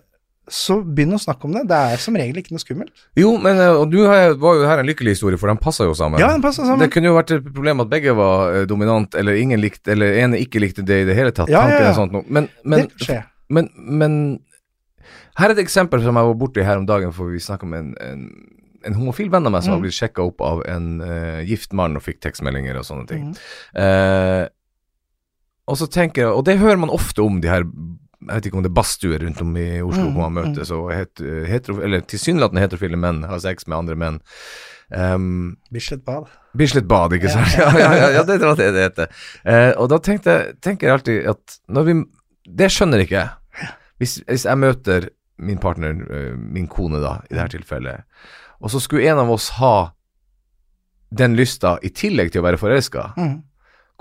så begynn å snakke om det. Det er som regel ikke noe skummelt. Jo, men eh, og du har- var jo her en lykkelig historie, for de passa jo sammen. Ja, den sammen. Det kunne jo vært et problem at begge var eh, dominant, eller ingen likte, eller ene ikke likte det i det hele tatt. Ja, ja, ja. sånt. Men, men, men, men her er et eksempel som jeg var borti her om dagen, for vi snakka med en, en, en homofil venn av meg som Mm. har blitt sjekka opp av en uh, gift mann og fikk tekstmeldinger og sånne ting. Mm. Uh, og så tenker jeg, og det hører man ofte om de her jeg vet ikke om det er badstue rundt om i Oslo Mm, hvor man møtes, og het, hetero, eller tilsynelatende heterofile menn har sex med andre menn. Um, Bislett Bad. Bislett Bad, ikke sant? Ja, ja, ja, ja det er det det heter. Uh, og da tenkte, jeg- tenker jeg alltid at når vi Det skjønner ikke jeg. Hvis, hvis jeg møter min partner, eh, min kone da, i dette tilfellet, og så skulle en av oss ha den lysta i tillegg til å være forelska, Mhm.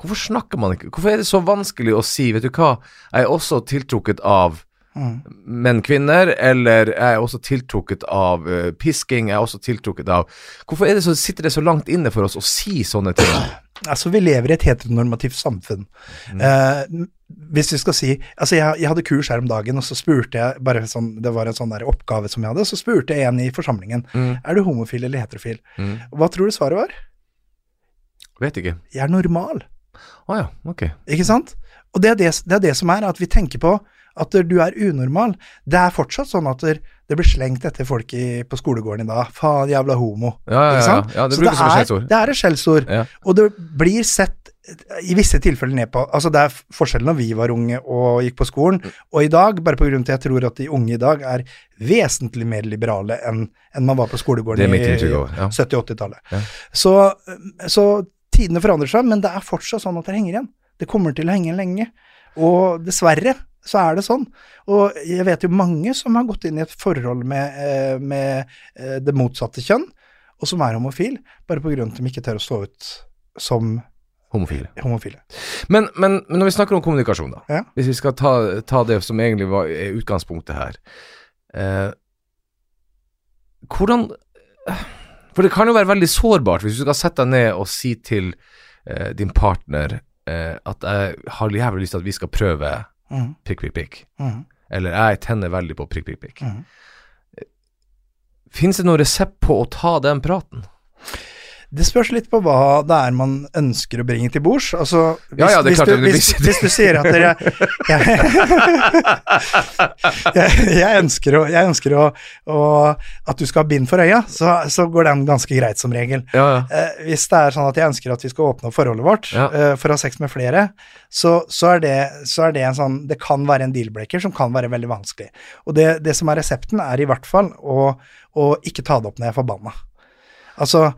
Hvorfor snakker man ikke Hvorfor er det så vanskelig å si, vet du hva, jeg er også tiltrukket av mm. menn, kvinner, eller jeg er også tiltrukket av uh, pisking, jeg er også tiltrukket av Hvorfor det så, sitter det så langt inne for oss å si sånne ting? Altså, vi lever i et heteronormativt samfunn. Mm. Eh, hvis vi skal si Altså, jeg, jeg hadde kurs her om dagen, og så spurte jeg bare sånn Det var en sånn der oppgave som jeg hadde, så spurte jeg en i forsamlingen Mm, Er du homofil eller heterofil. mm. Hva tror du svaret var? Vet ikke. Jeg er normal. Å ja, ok. Ikke sant? Og det er det, det er det som er, at vi tenker på at du er unormal. Det er fortsatt sånn at det blir slengt etter folk i, på skolegården i dag. Faen, jævla homo. Ja, ja, Ikke ja. ja. ja det Så brukes som er, skjellsord. Det er et skjellsord. Ja. Og det blir sett i visse tilfeller ned på Altså, det er forskjellen når vi var unge og gikk på skolen, og i dag, bare på grunn til at jeg tror at de unge i dag er vesentlig mer liberale enn enn man var på skolegården i. Ja. 70-80-tallet. Ja. Så, så tidene forandrer seg, men det er fortsatt sånn at det henger igjen. Det kommer til å henge lenge. Og dessverre så er det sånn. Og jeg vet jo mange som har gått inn i et forhold med, eh, med eh, det motsatte kjønn, og som er homofil, bare på grunn av at de ikke tør å stå ut som Homofile. homofile. Men, men, men når vi snakker om kommunikasjon, da. Ja. Hvis vi skal ta, ta det som egentlig var, er utgangspunktet her. Eh, hvordan For det kan jo være veldig sårbart hvis du skal sette deg ned og si til eh, din partner eh, at jeg har jævlig lyst til at vi skal prøve mm. prikk, prikk, prikk. Mm. Eller jeg tenner veldig på prikk, prikk, prikk. Mm. Fins det noen resept på å ta den praten? Det spørs litt på hva det er man ønsker å bringe til bords. Altså, hvis, Ja, ja, hvis, du, hvis, hvis du sier at dere jeg, jeg, jeg ønsker, å, jeg ønsker å, å, at du skal ha bind for øya, så, så går den ganske greit som regel. Ja, ja. Eh, hvis det er sånn at jeg ønsker at vi skal åpne opp forholdet vårt eh, for å ha sex med flere, så, så, er det, så er det en sånn Det kan være en deal-breaker som kan være veldig vanskelig. Og det, det som er resepten, er i hvert fall å, å ikke ta det opp når jeg er forbanna. Altså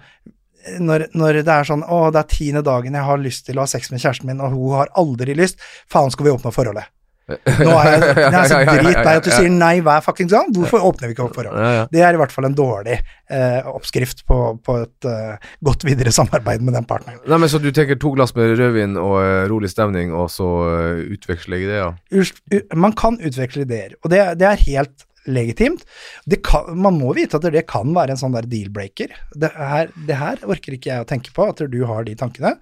når, når det er sånn 'Å, det er tiende dagen jeg har lyst til å ha sex med kjæresten min, og hun har aldri lyst', faen, skal vi åpne forholdet? Nå er jeg, det er så dritlei at du sier nei hver fuckings gang. Hvorfor åpner vi ikke opp forholdet? Det er i hvert fall en dårlig eh, oppskrift på, på et eh, godt videre samarbeid med den partneren. Nei, men Så du tenker to glass med rødvin og eh, rolig stemning, og så uh, utveksle ideer? Ja. Man kan utveksle ideer, og det, det er helt legitimt. Kan, man må vite at det kan være en sånn der deal-breaker. Det det her orker ikke jeg å tenke på, at du har de tankene.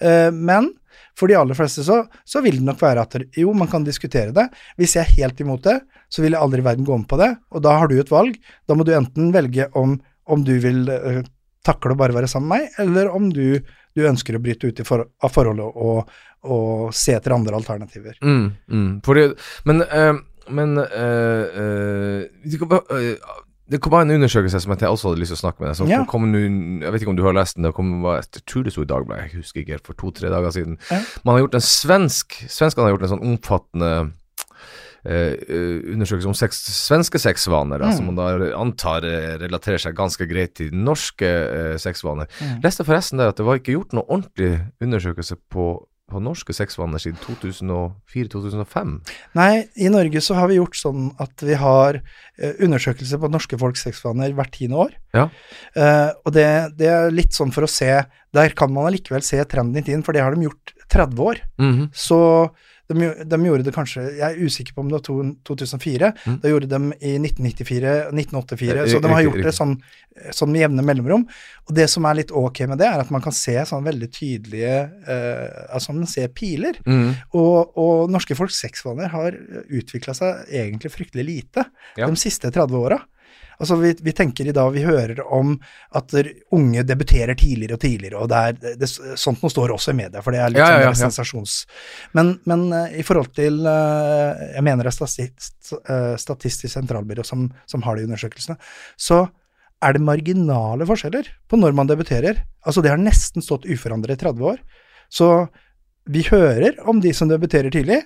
Eh, men for de aller fleste så, så vil det nok være at jo, man kan diskutere det. Hvis jeg er helt imot det, så vil jeg aldri i verden gå med på det, og da har du et valg. Da må du enten velge om, om du vil eh, takle å bare være sammen med meg, eller om du, du ønsker å bryte ut for, av forholdet og, og se etter andre alternativer. Mm, mm. Det, men eh, men eh, eh, det kom- bare en undersøkelse som jeg også hadde lyst til å snakke med deg om. Ja. kom Jeg vet ikke om du har lest den, det kom, jeg tror det sto i Dagbladet, jeg husker ikke helt, for to-tre dager siden. Ja. Man har gjort en svensk Svenskene har gjort en sånn omfattende eh, eh, undersøkelse om sex, svenske sexvaner, Mm. som man da antar eh, relaterer seg ganske greit til norske eh, sexvaner. Mm. Leste forresten der at det var ikke gjort noe ordentlig undersøkelse på, på norske sexvaner siden 2004-2005. Nei, i Norge så har vi gjort sånn at vi har eh, undersøkelser på norske folks sexvaner hvert tiende år. Ja. Eh, og det, det er litt sånn for å se Der kan man allikevel se trenden i tiden, for det har de gjort 30 år. Mhm. Så De, de gjorde det kanskje Jeg er usikker på om det var 2004. Mm. Da gjorde de i 1994 1984. Eh, Så de har gjort det sånn, sånn med jevne mellomrom. Og det som er litt ok med det, er at man kan se sånn veldig tydelige uh, Altså man ser piler. Mm. Og, og norske folks sexvaner har utvikla seg egentlig fryktelig lite Ja. de siste 30 åra. Altså vi, vi tenker i dag, vi hører om at unge debuterer tidligere og tidligere, og det er, det, sånt noe står også i media, for det er litt Ja, ja, sånn ja, sensasjons... Men, men eh, i forhold til eh, Jeg mener det er Statistisk, eh, Statistisk sentralbyrå som, som har de undersøkelsene, så er det marginale forskjeller på når man debuterer. Altså det har nesten stått uforandret i 30 år. Så vi hører om de som debuterer tidlig,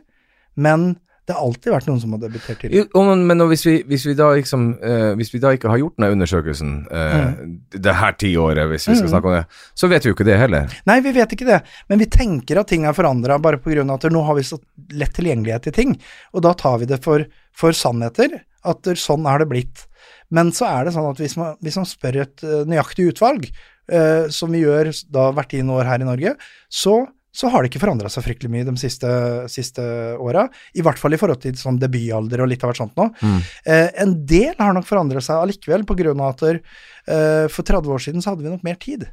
men det har alltid vært noen som har debutert til. Jo, men, hvis, vi, hvis, vi liksom, uh, hvis vi da ikke har gjort denne undersøkelsen eh, det her tiåret, hvis vi skal Mm. snakke om det, så vet vi jo ikke det heller. Nei, vi vet ikke det, men vi tenker at ting er forandra bare av at nå har vi så lett tilgjengelighet til ting, og da tar vi det for, for sannheter, at sånn er det blitt. Men så er det sånn at hvis man, hvis man spør et eh, nøyaktig utvalg, uh, som vi gjør da hvert tiende år her i Norge, så, så har det ikke forandra seg fryktelig mye de siste, siste åra. I hvert fall i forhold til sånn debutalder og litt av hvert sånt nå. Mm. Eh, en del har nok forandret seg allikevel, på grunn av at eh, for 30 år siden så hadde vi nok mer tid.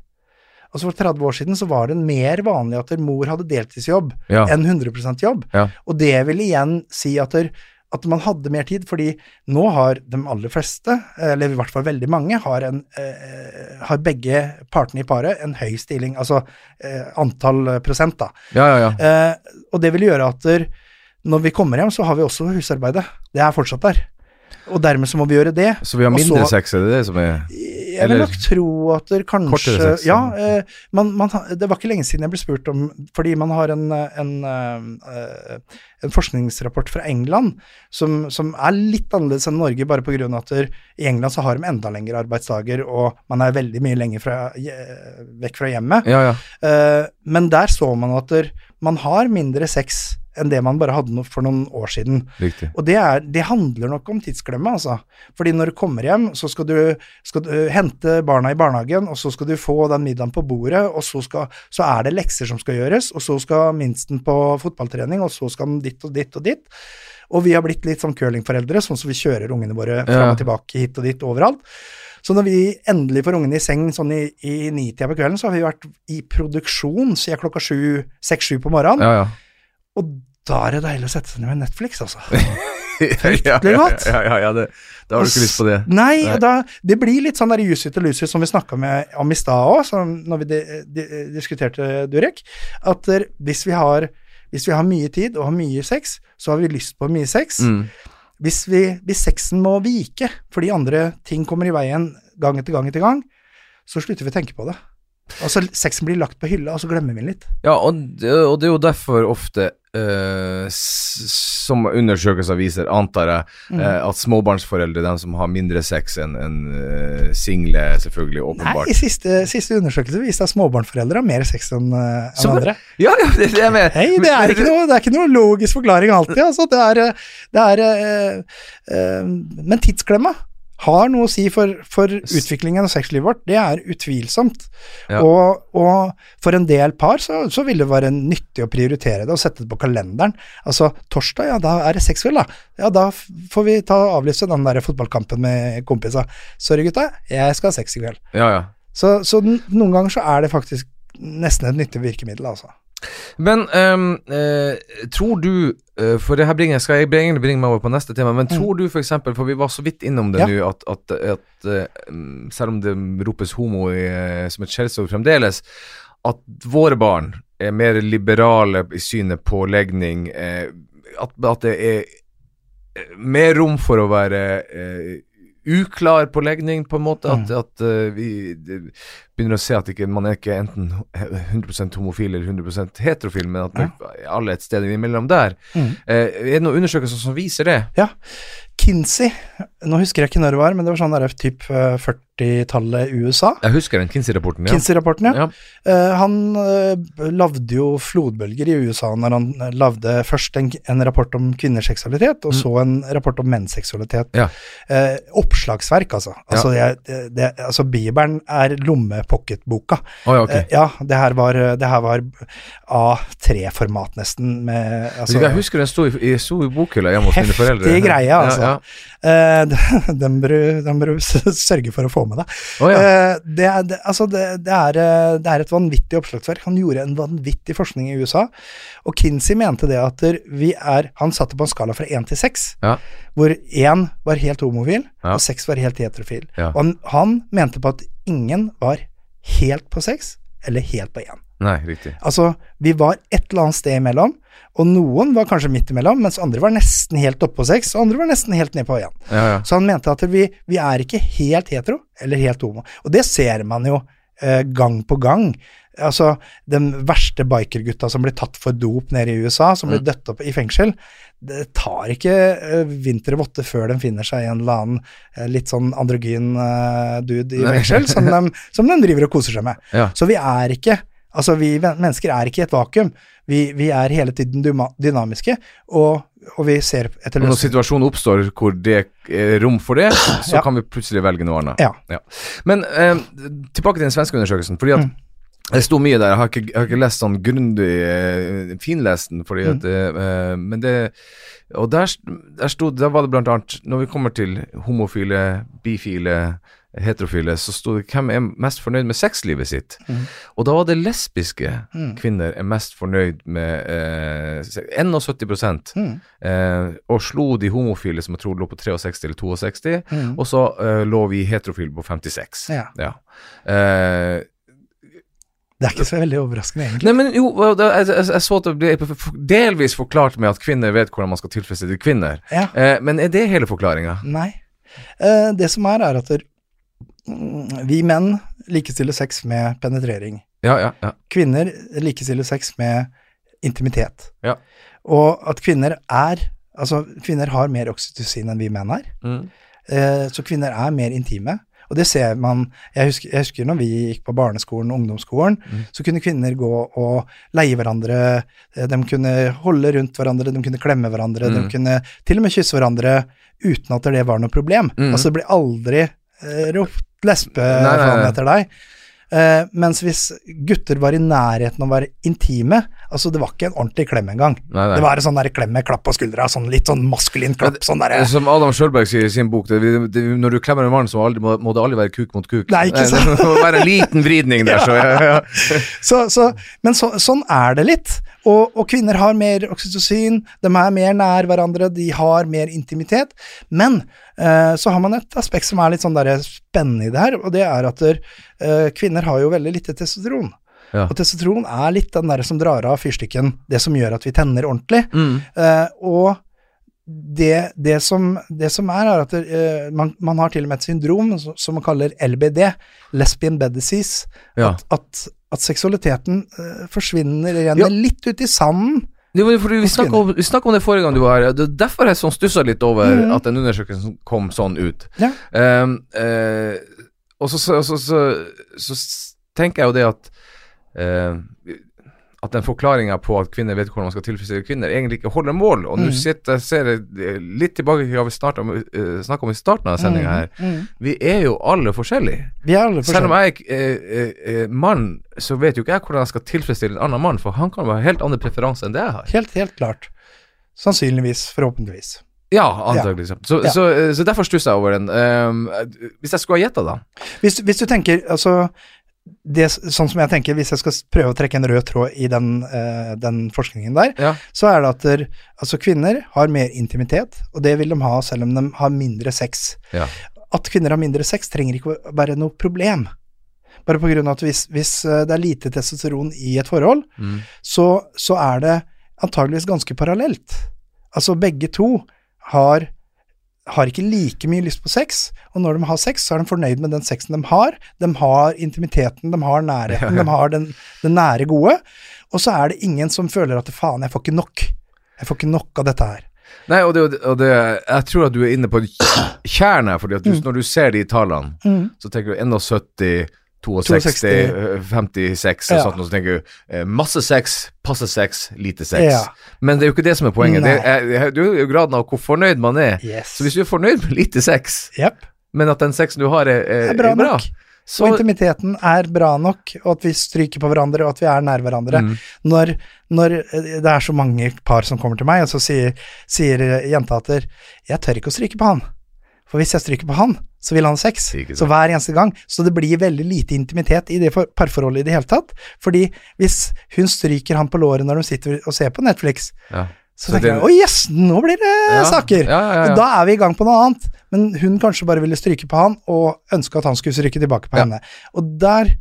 Altså For 30 år siden så var det mer vanlig at mor hadde deltidsjobb Ja. enn 100 jobb. Ja. Og det vil igjen si at, der, at man hadde mer tid, fordi nå har de aller fleste, eller i hvert fall veldig mange, har, en, eh, har begge partene i paret en høy stilling, altså eh, antall prosent, da. Ja, ja, ja. Eh, og det vil gjøre at når vi kommer hjem, så har vi også husarbeidet. Det er fortsatt der. Og dermed så må vi gjøre det. Så vi har mindre så- sex, er det det som er Jeg vil nok tro at det kanskje Kortere sex, Ja, ja. eh, man, man, det var ikke lenge siden jeg ble spurt om Fordi man har en, en, eh, en forskningsrapport fra England som, som er litt annerledes enn Norge, bare av at der, i England så har de enda lengre arbeidsdager, og man er veldig mye lenger fra, vekk fra hjemmet. Ja, ja. Eh, men der så man at der, man har mindre sex enn det man bare hadde for noen år siden. Riktig. Og det, er, det handler nok om tidsklemme, altså. Fordi når du kommer hjem, så skal du, skal du hente barna i barnehagen, og så skal du få den middagen på bordet, og så, skal, så er det lekser som skal gjøres, og så skal minsten på fotballtrening, og så skal den ditt og ditt og ditt. Og vi har blitt litt sånn curlingforeldre, sånn som vi kjører ungene våre fram og tilbake hit og dit overalt. Så når vi endelig får ungene i seng sånn i, i nitida på kvelden, så har vi vært i produksjon siden klokka sju, seks-sju på morgenen. Ja, ja. Og da er det deilig å sette seg ned med Netflix, altså. ja, godt. ja, ja, ja, det, da har du ikke lyst på det. Nei, Nei. Da, det blir litt sånn der Juicy til Lucy som vi snakka om i stad òg, når vi de, de, diskuterte Durek. At hvis, vi har, hvis vi har mye tid og har mye sex, så har vi lyst på mye sex. Mm. Hvis, vi, hvis sexen må vike fordi andre ting kommer i veien gang etter gang etter gang, så slutter vi å tenke på det. Altså, Sexen blir lagt på hylla, og så glemmer vi den litt. Ja, og, og det er jo derfor ofte Uh, som undersøkelser viser, antar jeg, Mm. eh, at småbarnsforeldre, de som har mindre sex enn en, uh, single, selvfølgelig, Nei, åpenbart. i siste, siste undersøkelse viste at småbarnsforeldre har mer sex enn uh, Så- andre. Ja, ja, det er det jeg mener. Hei, det er ikke noe, det er ikke noe logisk forklaring alltid. Altså. Det er, eh, det er eh, eh, Men tidsklemma har noe å si for, for utviklingen av sexlivet vårt. Det er utvilsomt. Ja. Og, og for en del par så, så vil det være nyttig å prioritere det og sette det på kalenderen. Altså torsdag, ja, da er det sexkveld, da. Ja, da får vi ta avlyse den der fotballkampen med kompisa. Sorry, gutta, jeg skal ha sex i kveld. Ja, ja. Så, så noen ganger så er det faktisk nesten et nyttig virkemiddel, altså. Men um, uh, tror du For det her bringer, skal jeg egentlig bringe meg over på neste tema, men tror du f.eks., for, for vi var så vidt innom det Mm. Ja. nå, at, at, at eh, mm, selv om det ropes homo i, eh, som et skjellsord fremdeles, at våre barn er mer liberale i synet på legning, eh, at, at det er eh, mer rom for å være eh, uklar på legning, på en måte. At, Mm. at uh, vi begynner å se at ikke, man er ikke enten 100 homofil eller 100% heterofil, men at man, alle er et sted imellom der. Mm. Eh, er det noen undersøkelser som viser det? Ja. Kinsey, nå husker jeg ikke når det var, men det var sånn der typ eh, 40-tallet USA. Jeg husker den Kinsey-rapporten, ja. Kinsey-rapporten, ja. ja. Eh, han eh, lagde jo flodbølger i USA når han uh, lagde først en, en, rapport om kvinners seksualitet, og Mm. så en rapport om menns seksualitet. Ja. Eh, oppslagsverk, altså. Altså, jeg, det, det, altså Bibelen er lommepocketboka. Oh, ja, okay. Eh, ja, det her var, var A3-format, nesten. Med, altså, jeg husker den sto i, i, sto i bokhylla hjemme hos mine Heftig foreldre. greie, altså. Ja, ja. eh, den bør du- sørge for å få med deg. Oh, ja. Eh, det, det, altså det, det, er, eh, det er et vanvittig oppslagsverk. Han gjorde en vanvittig forskning i USA, og Kinsey mente det at vi er Han satte på en skala fra én til seks, Ja. hvor én var helt homofil, og seks var helt heterofil. Og han, han mente på at ingen var helt på seks, eller helt på én. Nei, riktig. Altså, vi var et eller annet sted imellom, og noen var kanskje midt imellom, mens andre var nesten helt oppe på seks, og andre var nesten helt ned på én. Ja, ja. Så han mente at vi, vi er ikke helt hetero, eller helt homo. Og det ser man jo eh, gang på gang. Altså, den verste bikergutta som blir tatt for dop nede i USA, som blir dødt opp i fengsel, det tar ikke eh, vinter og votte før de finner seg en eller annen eh, litt sånn androgyn eh, dude i fengsel, som de, som de driver og koser seg med. Ja. Så vi er ikke Altså, vi mennesker er ikke i et vakuum. Vi, vi er hele tiden dynamiske, og, og vi ser etter løsninger. når situasjonen oppstår hvor det er rom for det, så Ja. kan vi plutselig velge noe annet. Ja. Men tilbake til den svenske undersøkelsen. fordi at Mm. Det sto mye der. Jeg har ikke, jeg har ikke lest sånn grundig uh, finlest fordi at uh, Men det Og der, der sto Der var det blant annet Når vi kommer til homofile, bifile, heterofile, så sto det hvem er mest fornøyd med sexlivet sitt. Mm. Og da var det lesbiske Mm. kvinner er mest fornøyd med uh, se- 71 Mm. og slo de homofile som jeg tror lå på 63 eller 62, Mm. og så lå vi heterofile på 56. Ja. Eh, Det er ikke så veldig overraskende, egentlig. nei, men jo, jeg, jeg, jeg så at det ble delvis forklart med at kvinner vet hvordan man skal tilfredsstille kvinner. Ja. Eh, men er det hele forklaringa? Nei. Eh, det som er, er at der, mm, vi menn likestiller sex med penetrering. Ja, ja, ja. Kvinner likestiller sex med intimitet. Ja. Og at kvinner er Altså, kvinner har mer oksytocin enn vi menn er. Mm. Eh, så kvinner er mer intime. Og det ser man Jeg husker, jeg husker når vi gikk på barneskolen og ungdomsskolen, Mm. så kunne kvinner gå og leie hverandre. eh, De kunne holde rundt hverandre, de kunne klemme hverandre, de Mm. kunne til og med kysse hverandre uten at det var noe problem. Mm. Altså, det blir aldri eh, ropt lesbe Nei, nei, nei. etter deg. Eh, mens hvis gutter var i nærheten av å være intime Altså, det var ikke en ordentlig klem engang. Nei, nei. Det var en sånn der klem med klapp på skuldra, sånn litt sånn maskulin klapp, sånn der, Som Adam Sjølberg sier i sin bok, det, det, når du klemmer en mann, så må, aldri, må, må det aldri være kuk mot kuk. Nei, ikke sant? Det må være en liten vridning der, så ja, ja. Så, så, men så, sånn er det litt. Og, og kvinner har mer oksytocin, de er mer nær hverandre, de har mer intimitet. Men eh, så har man et aspekt som er litt sånn der spennende i det her, og det er at der, eh, kvinner har jo veldig lite testosteron. Ja. Og testosteron er litt den der som drar av fyrstikken, det som gjør at vi tenner ordentlig. Mm. Uh, og det, det, som, det som er, er at eh, man, man har til og med et syndrom som, som man kaller LBD, lesbian bed disease. Ja. At, at, at seksualiteten uh, forsvinner, renner Ja. litt ut i sanden. Det var fordi vi snakka om, om det forrige gang du var her. Det er derfor jeg sånn stussa litt over mm. at den undersøkelsen kom sånn ut. Ja. Um, uh, og så, så, så, så, så tenker jeg jo det at eh, at den forklaringa på at kvinner vet hvordan man skal tilfredsstille kvinner, egentlig ikke holder mål. Og nå Mhm. sitter ser jeg eh, litt tilbake til hva vi snakket om, uh, snakket om i starten av sendinga her. Mm, mm. Vi er jo alle forskjellige. Vi er alle Selv om jeg er eh, eh, mann, så vet jo ikke jeg hvordan jeg skal tilfredsstille en annen mann, for han kan ha helt andre preferanser enn det jeg har. Helt, helt klart. Sannsynligvis, forhåpentligvis. Ja, antagelig. Så, Ja. så, eh, så derfor stusser jeg over den. Um, hvis jeg skulle ha gjetta, da Hvis, hvis du tenker, altså det, Sånn som jeg tenker, hvis jeg skal prøve å trekke en rød tråd i den, uh, den forskningen der, Ja. så er det at der, altså kvinner har mer intimitet, og det vil de ha selv om de har mindre sex. Ja. At kvinner har mindre sex trenger ikke å være noe problem. Bare på grunn av at hvis, hvis eh, det er lite testosteron i et forhold, Mm. så, så er det antageligvis ganske parallelt. Altså begge to har, har ikke like mye lyst på sex, og når de har sex, så er de fornøyd med den sexen de har. De har intimiteten, de har nærheten, de har den, den nære gode. Og så er det ingen som føler at faen, jeg får ikke nok. Jeg får ikke nok av dette her. Nei, og, det, og det, jeg tror at du er inne på kjernen her, fordi at når du ser de tallene, Mm. så tenker du 71, 62, 62, eh, 56 og Ja. sånt, og så tenker du eh, masse sex, passe sex, lite sex. Ja. Men det er jo ikke det som er poenget. Det Nei. er, det er jo graden av hvor fornøyd man er. Yes. Så hvis du er fornøyd med lite sex, yep. men at den sexen du har er, er, er bra bra, så og intimiteten er bra nok, og at vi stryker på hverandre, og at vi er nær hverandre. Mm. Når, når eh, det er så mange par som kommer til meg, og så sier, sier jenta at 'jeg tør ikke å stryke på han', for hvis jeg stryker på han, så vil han ha sex. Så hver eneste gang. Så det blir veldig lite intimitet i det parforholdet i det hele tatt. Fordi hvis hun stryker han på låret når de sitter og ser på Netflix, ja. så, Så tenker det- jeg 'å yes, nå blir det Ja, saker'. ja. Da er vi i gang på noe annet. Men hun kanskje bare ville stryke på han, og ønske at han skulle stryke tilbake på henne. Og der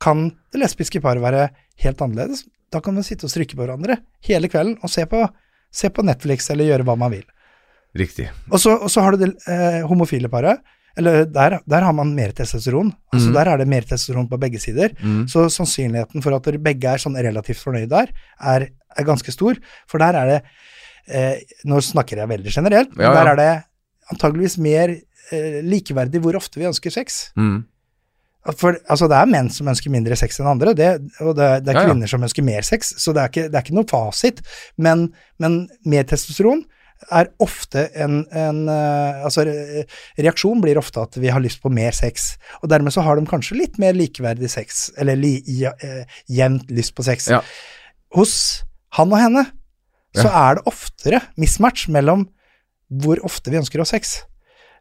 kan det lesbiske paret være helt annerledes. Da kan man sitte og stryke på hverandre hele kvelden og se på, se på Netflix eller gjøre hva man vil. Riktig. Og så, og så har du det eh, homofile paret. Eller der, der har man mer testosteron. Altså mm. Der er det mer testosteron på begge sider. Mm. Så sannsynligheten for at dere begge er sånn relativt fornøyd der, er, er ganske stor. For der er det eh, Nå snakker jeg veldig generelt, men Ja, ja. der er det antageligvis mer eh, likeverdig hvor ofte vi ønsker sex. Mm. For altså, det er menn som ønsker mindre sex enn andre, det, og det, det er Ja, ja. kvinner som ønsker mer sex, så det er ikke, det er ikke noe fasit. Men, men mer testosteron er ofte en, en eh, Altså, reaksjonen blir ofte at vi har lyst på mer sex. Og dermed så har de kanskje litt mer likeverdig sex, eller li, ja, eh, jevnt lyst på sex. Ja. Hos han og henne så er det oftere mismatch mellom hvor ofte vi ønsker å ha sex.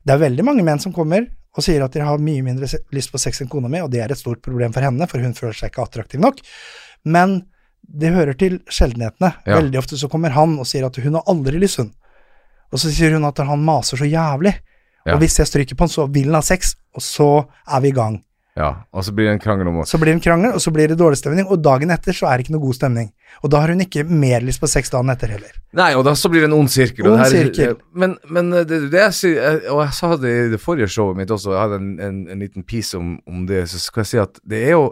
Det er veldig mange menn som kommer og sier at de har mye mindre lyst på sex enn kona mi, og det er et stort problem for henne, for hun føler seg ikke attraktiv nok. Men det hører til sjeldenhetene. Ja. Veldig ofte så kommer han og sier at hun har aldri lyst, hun. Og så sier hun at han maser så jævlig. Ja. Og hvis jeg stryker på han, så vil han ha sex, og så er vi i gang. Ja, og så blir det en krangel om oss Så blir det en krangel, og så blir det dårlig stemning, og dagen etter så er det ikke noe god stemning. Og da har hun ikke mer lyst på sex dagen etter heller. Nei, og da så blir det en ond sirkel. Ond her- sirkel. Men, men det, det jeg sier, og jeg sa det i det forrige showet mitt også, jeg hadde en, en, en liten piece om, om det, så skal jeg si at det er jo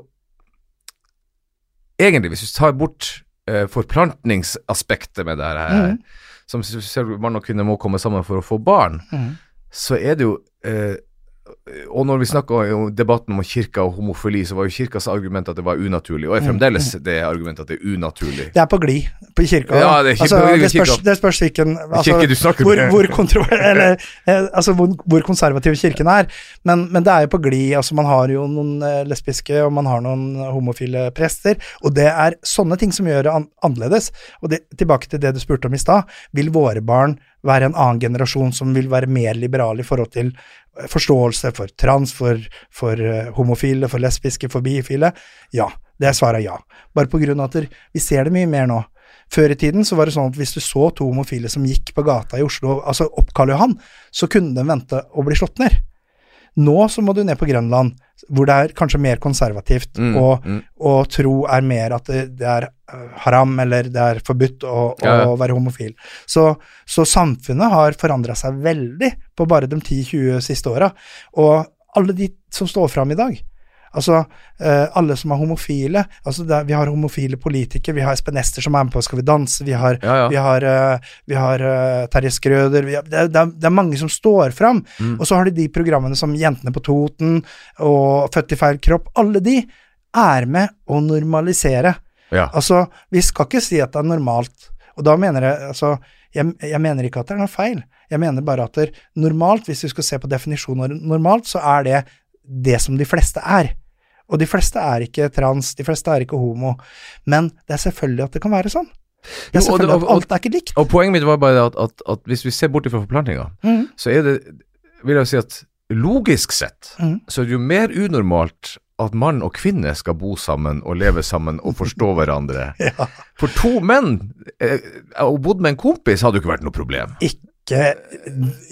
Egentlig, hvis du tar bort eh, forplantningsaspektet med det her, Mhm. Som selv man og kvinner må komme sammen for å få barn, mm. så er det jo eh, og når vi snakka om debatten om kirka og homofili, så var jo kirkas argument at det var unaturlig, og er fremdeles det argumentet at det er unaturlig. Det er på glid på kirka. Ja, det altså, på glid det, spørs, det spørs hvilken altså, hvor, hvor, kontro eller, eh, altså, hvor, hvor konservativ kirken er. Men, men det er jo på glid. Altså, man har jo noen eh, lesbiske, og man har noen homofile prester, og det er sånne ting som gjør det an annerledes. Og det, tilbake til det du spurte om i stad. Vil våre barn være en annen generasjon som vil være mer liberal i forhold til forståelse for trans, for, for eh, homofile, for lesbiske, for bifile? Ja. Det er svaret ja. Bare på grunn av at vi ser det mye mer nå. Før i tiden så var det sånn at hvis du så to homofile som gikk på gata i Oslo, altså opp Karl Johan, så kunne de vente å bli slått ned. Nå så må du ned på Grønland, hvor det er kanskje mer konservativt, Mm, og, mm. og tro er mer at det, det er øh, haram, eller det er forbudt å, Ja, ja. å være homofil. Så, så samfunnet har forandra seg veldig på bare de 10-20 siste åra. Og alle de som står fram i dag, Altså, eh, alle som er homofile altså det, er- Vi har homofile politikere, vi har Espen Ester som er med på Skal vi danse, vi har, Ja, ja. vi har, eh, vi har eh, Terje Skrøder har, det, er- det, er, mange som står fram. Mm. Og så har de de programmene som Jentene på Toten og Født i feil kropp. Alle de er med å normalisere. Ja. Altså, vi skal ikke si at det er normalt. Og da mener jeg altså jeg, jeg mener ikke at det er noe feil. Jeg mener bare at det normalt, hvis vi skal se på definisjonen av normalt, så er det det som de fleste er. Og de fleste er ikke trans, de fleste er ikke homo. Men det er selvfølgelig at det kan være sånn. Det er Jo, og og, selvfølgelig at alt er ikke likt. Og poenget mitt var bare det at, at, at hvis vi ser bort ifra forplantninga, mm. så er det, vil jeg si at logisk sett, mm. så er det jo mer unormalt at mann og kvinne skal bo sammen og leve sammen og forstå hverandre. Ja. For to menn, eh, og bodd med en kompis, hadde jo ikke vært noe problem. Ikke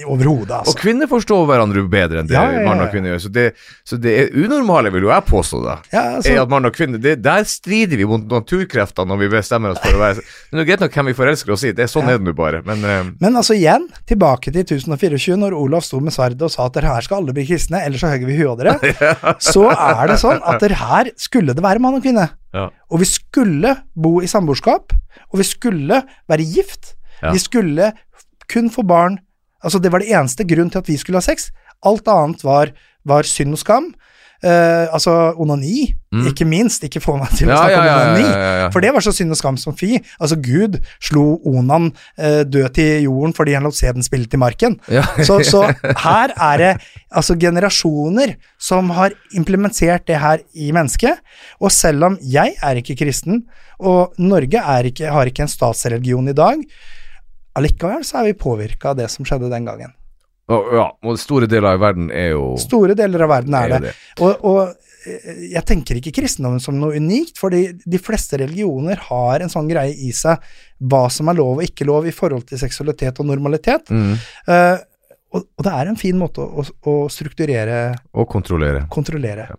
overhodet, Og altså. kvinner forstår hverandre bedre enn det Ja, ja, ja. mann og kvinne gjør. Så det, så det er unormale, vil jo jeg påstå, da. Ja, er altså at mann og kvinne det, Der strider vi mot naturkreftene når vi bestemmer oss for å være Det er greit nok hvem vi forelsker oss i, det er sånn er det nå bare. Men uh, Men altså igjen, tilbake til 1024, når Olav sto med sverdet og sa at dere her skal alle bli kristne, ellers så hogger vi huet av dere, så er det sånn at dere her skulle det være mann og kvinne. ja. Og vi skulle bo i samboerskap, og vi skulle være gift. Ja. Vi skulle kun for barn Altså, det var det eneste grunn til at vi skulle ha sex. Alt annet var, var synd og skam. Uh, altså onani, Mm. ikke minst. Ikke få meg til å snakke ja, om ja, onani. ja. For det var så synd og skam som fy. Altså, Gud slo Onan uh, død til jorden fordi han lot sæden spille til marken. Så, så her er det altså generasjoner som har implementert det her i mennesket. Og selv om jeg er ikke kristen, og Norge er ikke, har ikke en statsreligion i dag, allikevel så er vi påvirka av det som skjedde den gangen. Ja, og store deler av verden er jo Store deler av verden er er det. det. Og, og eh, jeg tenker ikke kristendommen som noe unikt, fordi de fleste religioner har en sånn greie i seg hva som er lov og ikke lov i forhold til seksualitet og normalitet. Mm. Uh, og, og det er en fin måte å, å strukturere, Og kontrollere. kontrollere.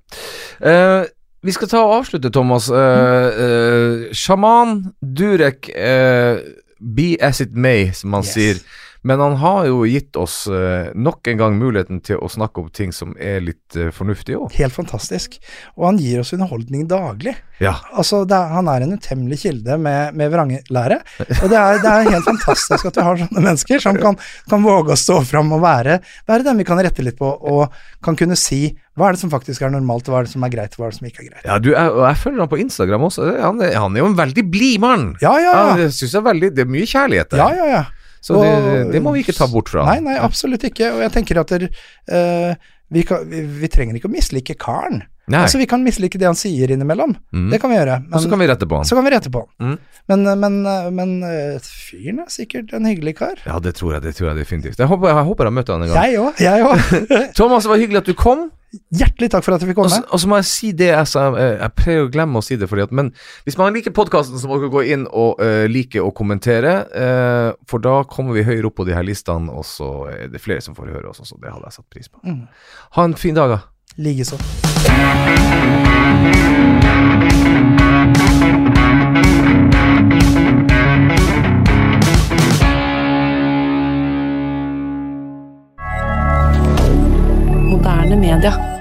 Eh, vi skal ta og avslutte, Thomas. Uh, uh, Sjaman Durek Be as it may, som han Yes. sier. Men han har jo gitt oss eh, nok en gang muligheten til å snakke om ting som er litt eh, fornuftige òg. Helt fantastisk. Og han gir oss underholdning daglig. Ja. Altså, er, Han er en utemmelig kilde med, med vranglære. Og det er, det er helt fantastisk at vi har sånne mennesker som kan, kan våge å stå fram og være, være dem vi kan rette litt på, og kan kunne si hva er det som faktisk er normalt, og hva er det som er greit, og hva er det som ikke er greit. Ja, du, jeg, jeg følger han på Instagram også. Han han er jo en veldig blid mann. Ja, ja, Ja, Jeg synes det, er veldig Det er mye kjærlighet der. Ja, ja, ja. Så det, Og- det må vi ikke ta bort fra Nei, nei, absolutt ikke. Og jeg tenker at der, uh, vi, kan, vi, vi trenger ikke å mislike karen. Nei. Altså, vi kan mislike det han sier innimellom. Mm. Det kan vi gjøre. Og så kan vi rette på han. så kan vi rette på han. Mm. Men, men, men eh, fyren er sikkert en hyggelig kar. Ja, det tror jeg, det tror jeg definitivt. Jeg håper jeg, håper jeg møter han en gang. Jeg òg, jeg òg. Thomas, det var hyggelig at du kom. Hjertelig takk for at jeg fikk Og så, komme. og så må jeg si det jeg sa, eh, jeg pleier å glemme å si det, at, men hvis man liker podkasten, så må dere gå inn og uh, like og kommentere, uh, for da kommer vi høyere opp på de her listene, og så er det flere som får høre oss, så det hadde jeg satt pris på. Mm. Ha en fin dag, da. Likeså. Moderne.